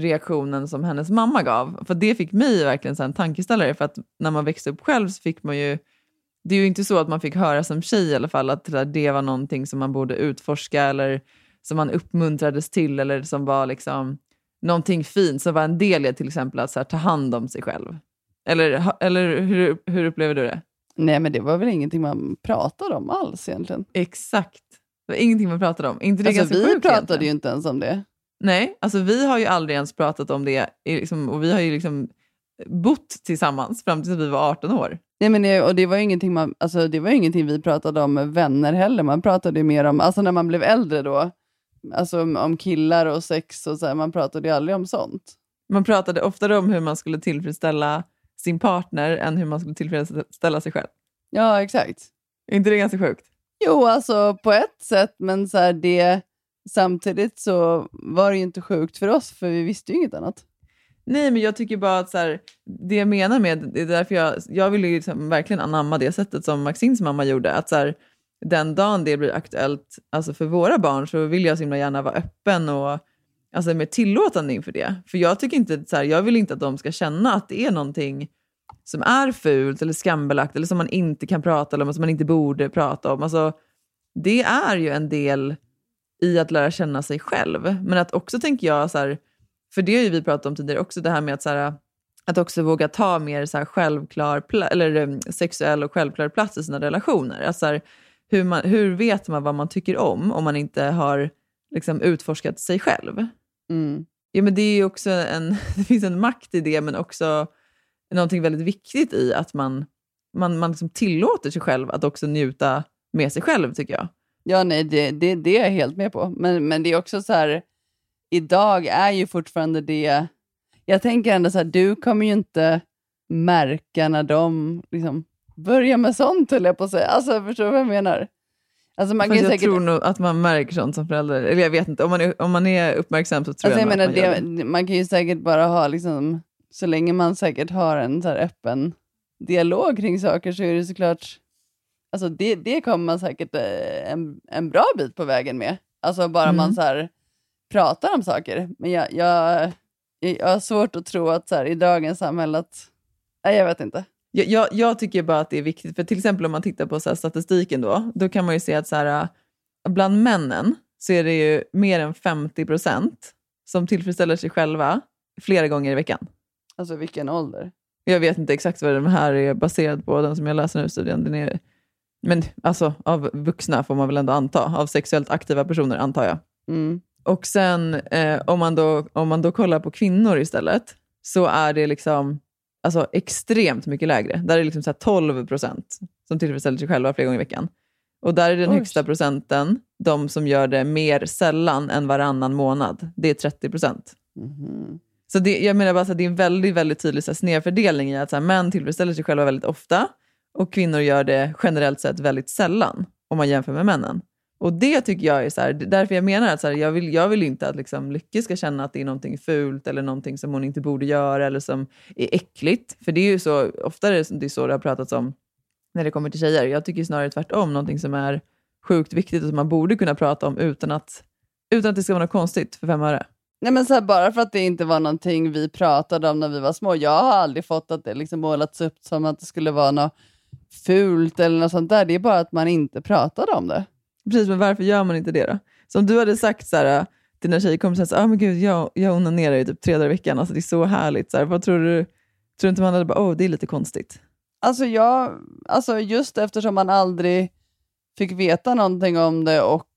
reaktionen som hennes mamma gav. För det fick mig verkligen så en tankeställare för att när man växte upp själv så fick man ju det är ju inte så att man fick höra som tjej i alla fall att det var någonting som man borde utforska eller som man uppmuntrades till eller som var liksom någonting fint som var en del i till exempel att här, ta hand om sig själv. Eller, eller hur, hur upplever du det? Nej, men det var väl ingenting man pratade om alls egentligen. Exakt. Det var ingenting man pratade om. inte det Alltså, vi pratade egentligen? ju inte ens om det. Nej, alltså vi har ju aldrig ens pratat om det liksom, och vi har ju liksom bott tillsammans fram tills vi var 18 år. Nej, men det, och det var ju ingenting, man, alltså, det var ingenting vi pratade om med vänner heller. Man pratade ju mer om, alltså när man blev äldre då, alltså om, om killar och sex och så här, man pratade ju aldrig om sånt. Man pratade oftare om hur man skulle tillfredsställa sin partner än hur man skulle tillfredsställa sig själv. Ja, exakt. Är inte det ganska sjukt? Jo, alltså på ett sätt, men så här, det, samtidigt så var det ju inte sjukt för oss, för vi visste ju inget annat. Nej, men jag tycker bara att så här, det jag menar med, det är därför jag, jag vill ju liksom verkligen anamma det sättet som Maxins mamma gjorde, att så här, den dagen det blir aktuellt alltså för våra barn så vill jag så himla gärna vara öppen och alltså mer tillåtande inför det. För jag tycker inte, så här, jag vill inte att de ska känna att det är någonting som är fult eller skambelagt eller som man inte kan prata om, som man inte borde prata om. Alltså, det är ju en del i att lära känna sig själv. Men att också tänker jag, så här, för det har ju vi pratat om tidigare också, det här med att, så här, att också våga ta mer så här, självklar eller, um, sexuell och självklar plats i sina relationer. Alltså, här, hur, man, hur vet man vad man tycker om om man inte har liksom, utforskat sig själv? Mm. Ja, men det, är ju också en, det finns en makt i det, men också någonting väldigt viktigt i att man, man, man liksom tillåter sig själv att också njuta med sig själv, tycker jag. Ja, nej, det, det, det är jag helt med på. Men, men det är också så här, idag är ju fortfarande det, jag tänker ändå så här, du kommer ju inte märka när de liksom börjar med sånt, höll jag på att säga. Alltså, förstår du vad jag menar? Alltså, man Fast kan jag säkert... tror nog att man märker sånt som förälder. Eller jag vet inte, om man är, om man är uppmärksam så tror Alltså, jag jag, menar, att man gör det, det. man kan ju säkert bara ha, liksom, så länge man säkert har en så öppen dialog kring saker så är det såklart, alltså det, det kommer man säkert eh, en, en bra bit på vägen med. Alltså bara Mm. man så här pratar om saker. Men jag, jag, jag har svårt att tro att så här, i dagens samhälle att, nej jag vet inte. Jag, jag, jag tycker bara att det är viktigt, för till exempel om man tittar på så statistiken då, då kan man ju se att så här, äh, bland männen så är det ju mer än 50 procent som tillfredsställer sig själva flera gånger i veckan. Alltså vilken ålder. Jag vet inte exakt vad den här är baserad på, den som jag läser nu, studien. Den är, men alltså av vuxna får man väl ändå anta, av sexuellt aktiva personer antar jag. Mm. Och sen eh, om, man då, om man då kollar på kvinnor istället, så är det liksom alltså, extremt mycket lägre. Där är det liksom så här 12 procent som tillfredsställer sig själva flera gånger i veckan. Och där är den Oj. högsta procenten de som gör det mer sällan än varannan månad. Det är 30 procent. Mhm. Så det, jag menar bara att det är en väldigt, väldigt tydlig så här, snedfördelning i att så här, män tillfredsställer sig själva väldigt ofta och kvinnor gör det generellt sett väldigt sällan om man jämför med männen. Och det tycker jag är så här, därför jag menar att så här, jag, vill, jag vill inte att liksom, Lycke ska känna att det är någonting fult eller någonting som hon inte borde göra eller som är äckligt. För det är ju så, ofta är det, det är så det har pratats om när det kommer till tjejer. Jag tycker snarare tvärtom, någonting som är sjukt viktigt och som man borde kunna prata om utan att, utan att det ska vara något konstigt för fem öre. Nej men så här, bara för att det inte var någonting vi pratade om när vi var små. Jag har aldrig fått att det liksom målats upp som att det skulle vara något fult eller något sånt där. Det är bara att man inte pratade om det. Precis, men varför gör man inte det då? Som du hade sagt så här, äh, till dina tjejkompisar, så, ah, men gud, jag, jag onanerar ju typ tre dagar i veckan, alltså, det är så härligt. Så här, vad tror du? Tror du inte man hade bara, oh, det är lite konstigt? Alltså, jag, alltså just eftersom man aldrig fick veta någonting om det och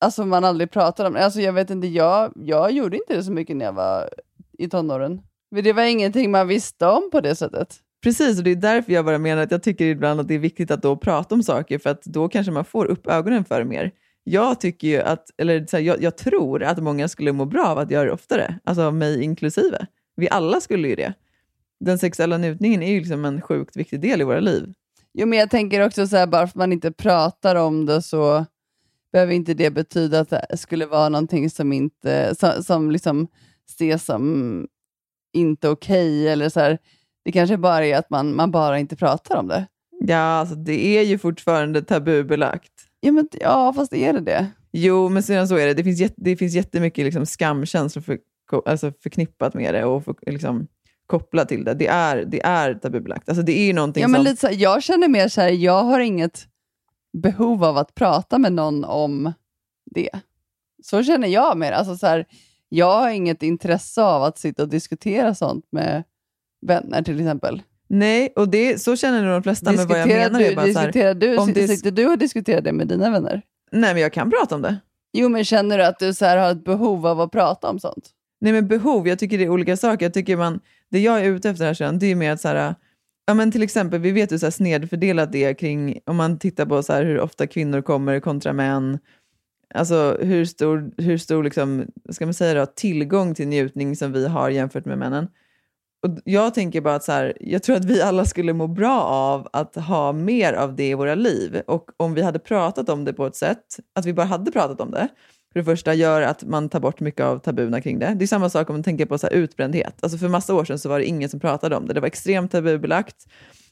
alltså man aldrig pratade om det. Alltså jag vet inte, jag, jag gjorde inte det så mycket när jag var i tonåren. Det var ingenting man visste om på det sättet. Precis, och det är därför jag bara menar att jag tycker ibland att det är viktigt att då prata om saker, för att då kanske man får upp ögonen för det mer. Jag tycker ju att, eller så här, jag, jag tror att många skulle må bra av att göra det oftare, alltså mig inklusive. Vi alla skulle ju det. Den sexuella njutningen är ju liksom en sjukt viktig del i våra liv. Jo, men jag tänker också så här, bara för att man inte pratar om det så behöver inte det betyda att det skulle vara någonting som inte som, som liksom ses som inte okej eller så här. Det kanske bara är att man, man bara inte pratar om det. Ja, alltså det är ju fortfarande tabubelagt. Ja, men, ja fast är det det? Jo, men sedan så är det. Det finns, jätte, det finns jättemycket liksom skamkänslor för, alltså förknippat med det och för, liksom, kopplat till det. Det är, det är tabubelagt. Alltså det är ju någonting Ja, men som... lite så jag känner mer så här, jag har inget behov av att prata med någon om det. Så känner jag mer. Alltså så här, jag har inget intresse av att sitta och diskutera sånt med vänner till exempel. Nej, och det, så känner nog de flesta. Men vad jag menar du, bara diskuterar du, om det- sitter du och diskuterar det med dina vänner? Nej, men jag kan prata om det. Jo, men känner du att du så här har ett behov av att prata om sånt? Nej, men behov, jag tycker det är olika saker. Jag tycker man, det jag är ute efter här sen, det är mer att så här, ja, men till exempel, vi vet hur så här snedfördelat det är kring, om man tittar på så här, hur ofta kvinnor kommer kontra män, alltså hur stor, hur stor liksom, ska man säga då, tillgång till njutning som vi har jämfört med männen. Och jag tänker bara att så här, jag tror att vi alla skulle må bra av att ha mer av det i våra liv. Och om vi hade pratat om det på ett sätt, att vi bara hade pratat om det, för det första gör att man tar bort mycket av tabuna kring det. Det är samma sak om man tänker på så här utbrändhet. Alltså för massa år sedan så var det ingen som pratade om det. Det var extremt tabubelagt.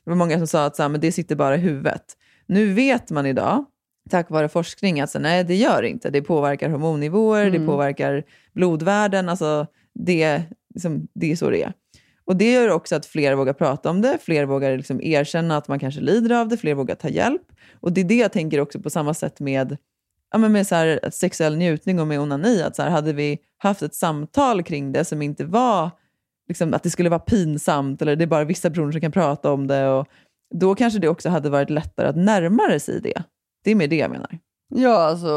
Det var många som sa att så här, men det sitter bara i huvudet. Nu vet man idag, tack vare forskning, att så, nej det gör det inte. Det påverkar hormonnivåer, det Mm. påverkar blodvärden. Alltså det, liksom, det är så det är. Och Det gör också att fler vågar prata om det, fler vågar liksom erkänna att man kanske lider av det, fler vågar ta hjälp. Och Det är det jag tänker också på samma sätt med, ja, men med så här, sexuell njutning och med onani. Att så här, hade vi haft ett samtal kring det som inte var liksom, att det skulle vara pinsamt eller det är bara vissa personer som kan prata om det. Och då kanske det också hade varit lättare att närma sig det. Det är mer det jag menar. Ja, alltså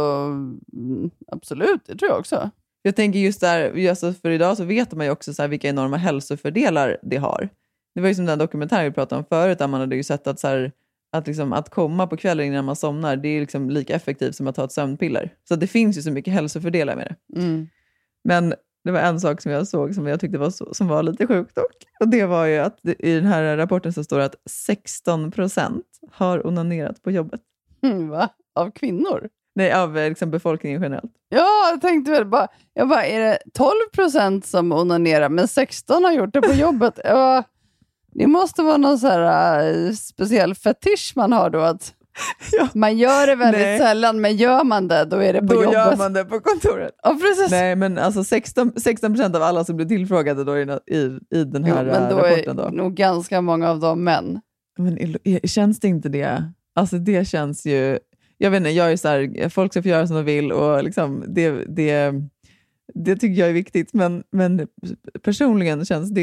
mm, absolut, det tror jag också. Jag tänker just där, alltså för idag så vet man ju också så vilka enorma hälsofördelar det har. Det var ju som den dokumentären vi pratade om förut, där man hade ju sett att, så här, att, liksom, att komma på kvällen innan man somnar, det är liksom lika effektivt som att ta ett sömnpiller. Så det finns ju så mycket hälsofördelar med det. Mm. Men det var en sak som jag såg som jag tyckte var, så, som var lite sjukt dock. Och det var ju att det, i den här rapporten så står det att 16 procent har onanerat på jobbet. Mm, va? Av kvinnor? Nej, av eh, liksom, befolkningen generellt. Ja, jag tänkte väl bara, jag bara, är det 12 procent som onanerar, men 16 har gjort det på jobbet? Ja, det måste vara någon så här, äh, speciell fetisch man har då. Att Man gör det väldigt Nej. sällan, men gör man det, då är det på Då jobbet. gör man det på kontoret. Ja, precis. Nej, men alltså 16, 16 procent av alla som blir tillfrågade då i, i, i den Jo, här men eh, då rapporten. är Då. nog ganska många av dem män. Men är- är- känns det inte det? Alltså det känns ju... Jag vet inte, jag är så här, folk ska få göra som de vill och liksom, det, det, det tycker jag är viktigt. Men, men personligen känns det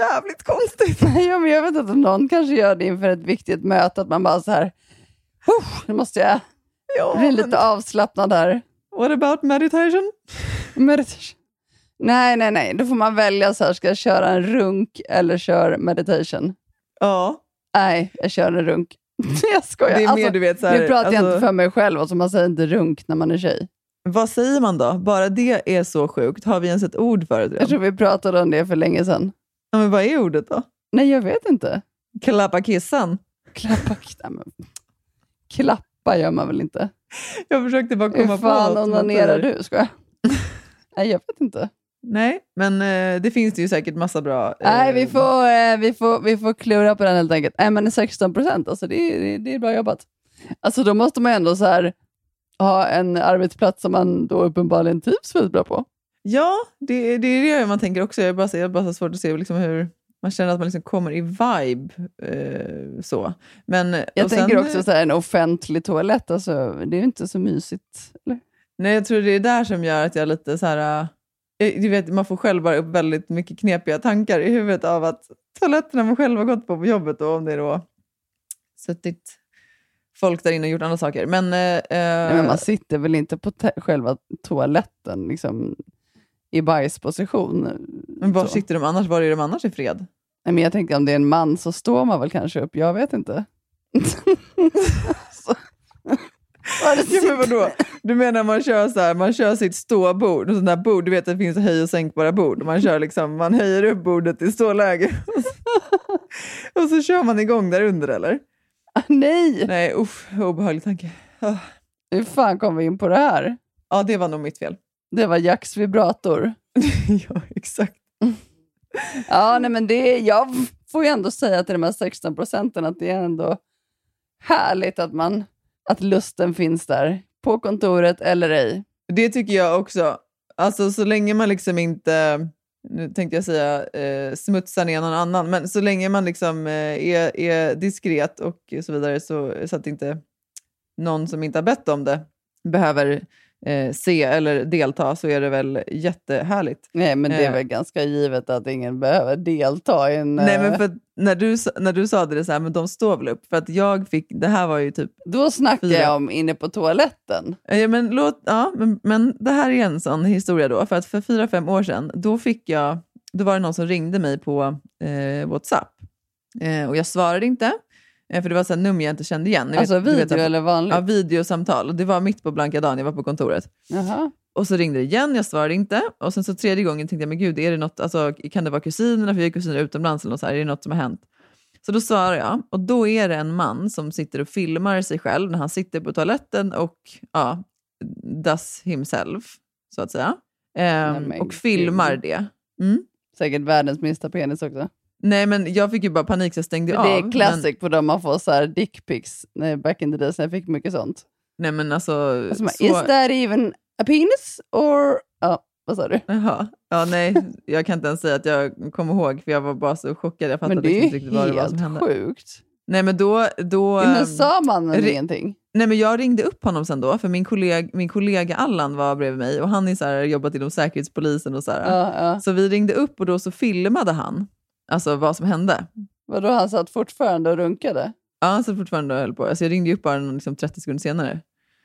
jävligt konstigt. ja, men jag vet inte, någon kanske gör det inför ett viktigt möte, att man bara så här, "Huh, nu måste jag Ja, bli men- lite avslappnad här. What about meditation? Meditation. Nej, nej, nej. Då får man välja så här, ska jag köra en runk eller kör meditation? Ja. Nej, jag kör en runk. jag skojar. Det är mer, du vet, så här, nu pratar jag alltså- inte för mig själv, alltså man säger inte runk när man är tjej. Vad säger man då? Bara det är så sjukt. Har vi ens ett ord för det? Jag tror vi pratade om det för länge sedan. Ja, men vad är ordet då? Nej, jag vet inte. Klappa kissan? Klappa, men, klappa gör man väl inte? Jag försökte bara Hur komma på fan något som onanerar du? Ska jag? Nej, jag vet inte. Nej, men eh, det finns det ju säkert massa bra... eh, Nej, vi får, eh, vi, får, vi får klura på den helt enkelt. Nej, men 16 procent, alltså, det, är- det, det är bra jobbat. Alltså, då måste man ändå så här, ha en arbetsplats som man då uppenbarligen trivs väldigt bra på. Ja, det, det är det man tänker också. Jag har bara, jag bara så svårt att se liksom hur man känner att man liksom kommer i vibe. Eh, så. Men, Jag och tänker sen- också så här, en offentlig toalett, alltså, det är ju inte så mysigt. Eller? Nej, jag tror det är där som gör att jag lite så här... eh, Du vet, man får själv bara upp väldigt mycket knepiga tankar i huvudet av att toaletterna man själv har gått på på jobbet och om det då suttit folk där inne och gjort andra saker. Men, eh, Nej, men man sitter väl inte på själva toaletten liksom, i bajsposition. men var så. sitter de annars? Var är de annars i fred? Nej, men jag tänkte om det är en man så står man väl kanske upp. Jag vet inte. Ja, men vadå? Du menar man kör så här, man kör sitt ståbord, och där bord, du vet att det finns höj och sänkbara bord. Man, kör liksom, man höjer upp bordet i ståläge och så kör man igång där under eller? Nej! Nej, usch, obehaglig tanke. Ah. Hur fan kom vi in på det här? Ja, det var nog mitt fel. Det var Jacks vibrator. ja, exakt. Ja, nej, men det, jag får ju ändå säga till de här 16 procenten att det är ändå härligt att, man, att lusten finns där. På kontoret eller ej. Det tycker jag också. Alltså så länge man liksom inte, nu tänkte jag säga eh, smutsar ner någon annan, men så länge man liksom eh, är, är diskret och så vidare så, så att inte någon som inte har bett om det behöver eh, se eller delta så är det väl jättehärligt. Nej, men det är Eh. väl ganska givet att ingen behöver delta i en... Nej, men eh, för när du, när du sa det så här, men de står väl upp? För att jag fick, det här var ju typ... Då snackar fyra- jag om inne på toaletten. Ja, men, låt, ja, men, men det här är en sån historia då. För att för fyra, fem år sedan, då, fick jag, då var det någon som ringde mig på eh, WhatsApp. Eh, och jag svarade inte, eh, för det var så här nummer jag inte kände igen. Ni Alltså du video här- eller vanligt? Ja, videosamtal. Och det var mitt på blanka dagen, jag var på kontoret. Jaha. Och så ringde det igen, jag svarade inte. Och sen så tredje gången tänkte jag, men gud, är det något, alltså, kan det vara kusinerna, för vi är kusiner utomlands, eller något så här, är det något som har hänt? Så då svarar jag, och då är det en man som sitter och filmar sig själv när han sitter på toaletten och ja, does himself, så att säga. Ehm, men och filmar det. Mm. Säkert världens minsta penis också. Nej, men jag fick ju bara panik så jag stängde av. det är men- classic på dem man får så här dickpics nej, back in the days när jag fick mycket sånt. Nej, men alltså... Alltså, man, så- Is that even a penis or... Ja, vad sa du? Jaha. Ja, nej, jag kan inte ens säga att jag kommer ihåg, för jag var bara så chockad. Jag fattade Men det är liksom ju inte riktigt vad det var som helt hände. sjukt. Nej, men då... då Men sa mannen ri- ingenting? Nej, men jag ringde upp honom sen då, för min, kollega, min kollega Allan var bredvid mig och han är så här, jobbat inom Säkerhetspolisen och så här. Ja, ja. Så vi ringde upp och då så filmade han alltså vad som hände. Vadå, han satt fortfarande och runkade? Ja, han satt fortfarande och höll på. Alltså jag ringde upp bara liksom 30 sekunder senare.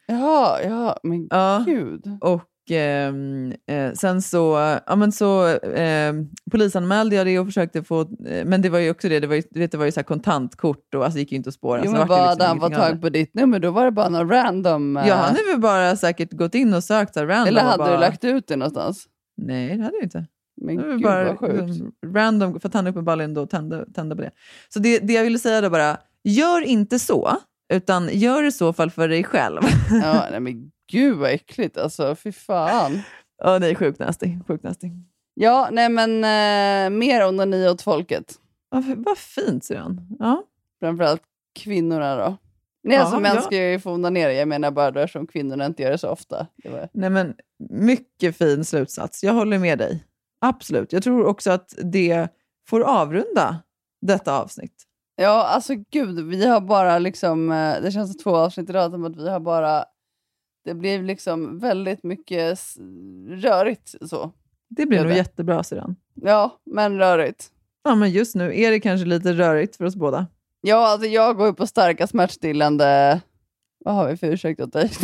Jaha, ja, men Ja. gud. Och ehm, eh, sen så, ja men så eh, polisanmälde jag det och försökte få, eh, men det var ju också det, det var ju, vet, det var ju så här kontantkort och alltså gick ju inte att spåra. Jo, men vad liksom han av tag på ditt nummer? Då var det bara någon random... eh, Ja, han hade väl bara säkert gått in och sökt så random. Eller hade bara, du lagt ut det någonstans? Nej, det hade jag inte. Men Det var gud bara vad sjukt. liksom random, för att han uppenbarligen då tände, tände på det. Så det, det jag ville säga då bara, gör inte så, utan gör i så fall för dig själv. Ja, nej, men gud vad äckligt alltså. Fy fan. Ja, nej, sjukt nasty. Sjukt nasty. Ja, nej men eh, mer onani åt folket. Ja, vad fint, Syrian. Ja. Framförallt kvinnorna då. Nej, Ja, alltså män ska ju få onanera. Jag menar bara då eftersom kvinnorna inte gör det så ofta. Det var... Nej, men mycket fin slutsats. Jag håller med dig. Absolut. Jag tror också att det får avrunda detta avsnitt. Ja, alltså gud, vi har bara liksom, eh, det känns som två avsnitt idag som att vi har bara, det blev liksom väldigt mycket rörigt så. Det blir Gör nog det. jättebra, Syrian. Ja, men rörigt. Ja, men just nu är det kanske lite rörigt för oss båda. Ja, alltså jag går ju på starka smärtstillande, vad har vi för ursäkt åt dig?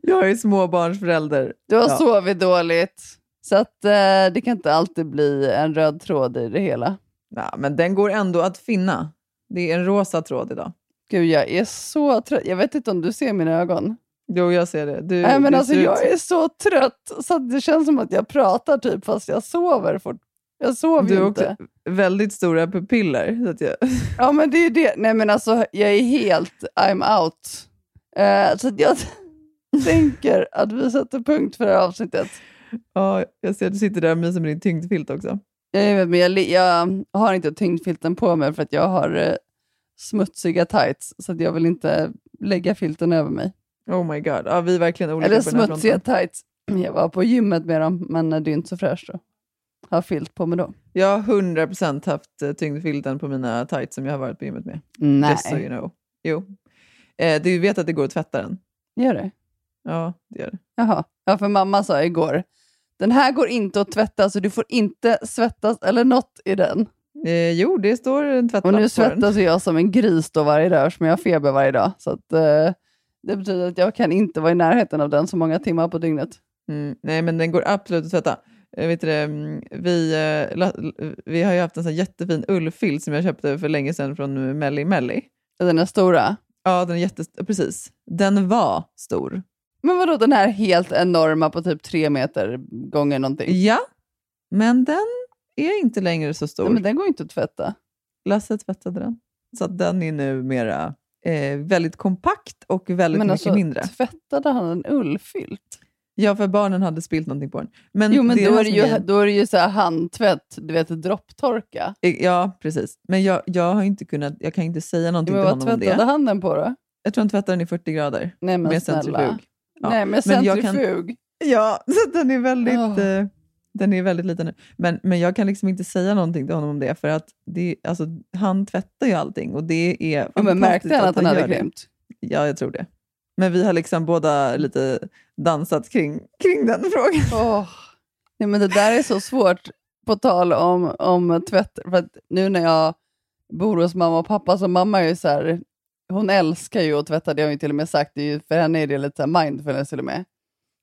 Jag är småbarnsförälder. Du har Ja. sovit dåligt, så att eh, det kan inte alltid bli en röd tråd i det hela. Ja, men den går ändå att finna. Det är en rosa tråd idag. Gud, jag är så trött. Jag vet inte om du ser mina ögon. Jo, jag ser det. Du, Nej, men du alltså, ser ut- jag är så trött så det känns som att jag pratar typ fast jag sover fort. Jag sover Du ju har inte. också väldigt stora pupiller. Så att jag... Ja, men det är det. Nej, men alltså, jag är helt I'm out. Eh, så jag tänker att vi sätter punkt för det här avsnittet. Ja, jag ser att du sitter där och myser med din tyngdfilt också. Jag, vet, men jag, jag har inte tyngdfilten på mig för att jag har eh, smutsiga tights, så att jag vill inte lägga filten över mig. Oh my god. Ja, vi är verkligen olika Eller på den här smutsiga fronten. tights. Jag var på gymmet med dem, men det är inte så fräscht att ha filt på mig då. Jag har 100% haft eh, tyngdfilten på mina tights som jag har varit på gymmet med. Nej. Just so you know. Jo. Eh, du vet att det går att tvätta den? Gör det? Ja, det gör det. Jaha. Ja, för mamma sa igår, den här går inte att tvätta, så du får inte svettas eller något i den. Eh, jo, det står en tvättlapp Och nu svettas jag som en gris då varje dag, som jag har feber varje dag. Så att, eh, det betyder att jag kan inte vara i närheten av den så många timmar på dygnet. Mm, nej, men den går absolut att tvätta. Eh, vet det, mm, vi, eh, vi har ju haft en sån jättefin ullfilt som jag köpte för länge sedan från Melli Melli. Den är stora? Ja, den är jättestor. Precis. Den var stor. Men vadå den här helt enorma på typ tre meter gånger någonting? Ja, men den är inte längre så stor. Nej, men den går inte att tvätta. Lasse tvättade den. Så att den är nu mera eh, väldigt kompakt och väldigt men mycket alltså, mindre. tvättade han en ullfilt? Ja, för barnen hade spilt någonting på den. Men jo, men det då är det ju, grejen. då är det ju så handtvätt, du vet dropptorka. Ja, precis. Men jag, jag har inte kunnat, jag kan inte säga någonting Men till vad honom om tvättade det. han den på då? Jag tror han tvättar den i 40 grader. Nej men med snälla. centrifug. Ja. Nej med Men jag kan- centrifug. Ja, så den är väldigt, eh, den är väldigt liten nu. Men, men jag kan liksom inte säga någonting till honom om det, för att det, alltså, han tvättar ju allting och det är Ja, men märkte han att han hade grymt? Ja, jag tror det. Men vi har liksom båda lite dansat kring, kring den frågan. Åh. Nej, men det där är så svårt, på tal om, om tvätt. För att nu när jag bor hos mamma och pappa, så mamma är ju så här, hon älskar ju att tvätta, det har hon ju till och med sagt, för henne är det lite så mindfulness till och med.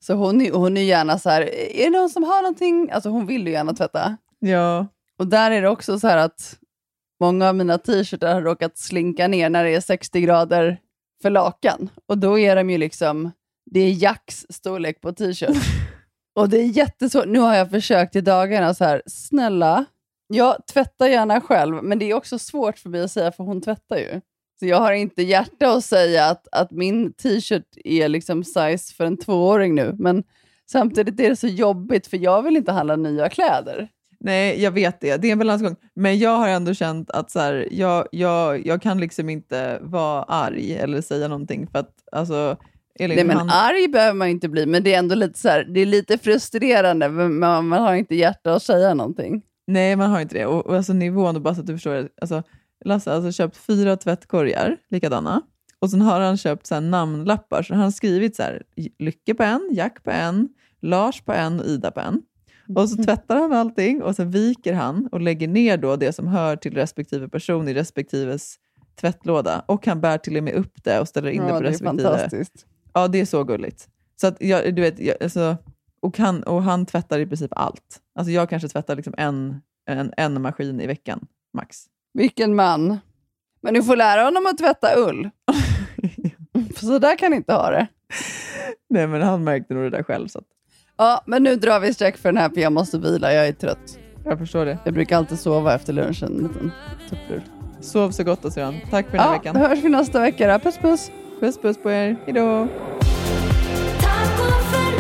Så hon, är- hon är gärna så här, är det någon som har någonting? Alltså hon vill ju gärna tvätta. Ja. Och där är det också så här att många av mina t-shirtar har råkat slinka ner när det är 60 grader för lakan. Och då är de ju liksom, det är Jacks storlek på t-shirt. och det är jättesvårt. Nu har jag försökt i dagarna så här, snälla, jag tvättar gärna själv, men det är också svårt för mig att säga, för hon tvättar ju. Så jag har inte hjärta att säga att, att min t-shirt är liksom size för en tvååring nu, men samtidigt är det så jobbigt, för jag vill inte handla nya kläder. Nej, jag vet det. Det är en balansgång. Men jag har ändå känt att så här, jag, jag, jag kan liksom inte vara arg eller säga någonting för att alltså, Elin, Nej, men han, arg behöver man inte bli, men det är ändå lite så här, det är lite frustrerande, men man, man har inte hjärta att säga någonting. Nej, man har inte det. Och, och alltså nivån, och bara så att du förstår, alltså, Lasse har alltså köpt fyra tvättkorgar, likadana. Och sen har han köpt så namnlappar, så han har skrivit så här, Lycke på en, Jack på en, Lars på en och Ida på en. Och så tvättar han allting och så viker han och lägger ner då det som hör till respektive person i respektives tvättlåda. Och han bär till och med upp det och ställer in Ja, det på det är respektive. fantastiskt. Ja, det är så gulligt. Så att jag, du vet, jag, alltså, och, han, och han tvättar i princip allt. Alltså jag kanske tvättar liksom en, en, en maskin i veckan, max. Vilken man. Men du får lära honom att tvätta ull. För så där kan ni inte ha det. Nej, men han märkte nog det där själv. Så att Ja, men nu drar vi streck för den här, för jag måste vila. Jag är trött. jag förstår det. Jag brukar alltid sova efter lunchen. En liten tupplur. Sov så gott Ossian. Tack för den här Ja, veckan. då hörs vi nästa vecka. Då. Puss puss. Puss puss på er. Hejdå. Du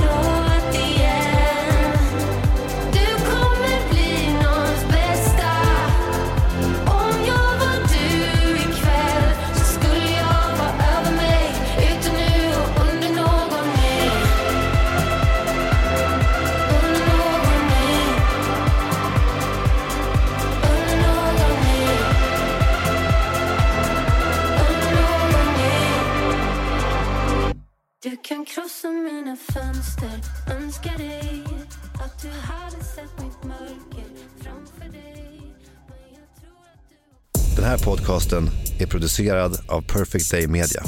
kan krossa mina fönster Önskar dig att du hade sett mitt mörker framför dig du... Den här podcasten är producerad av Perfect Day Media.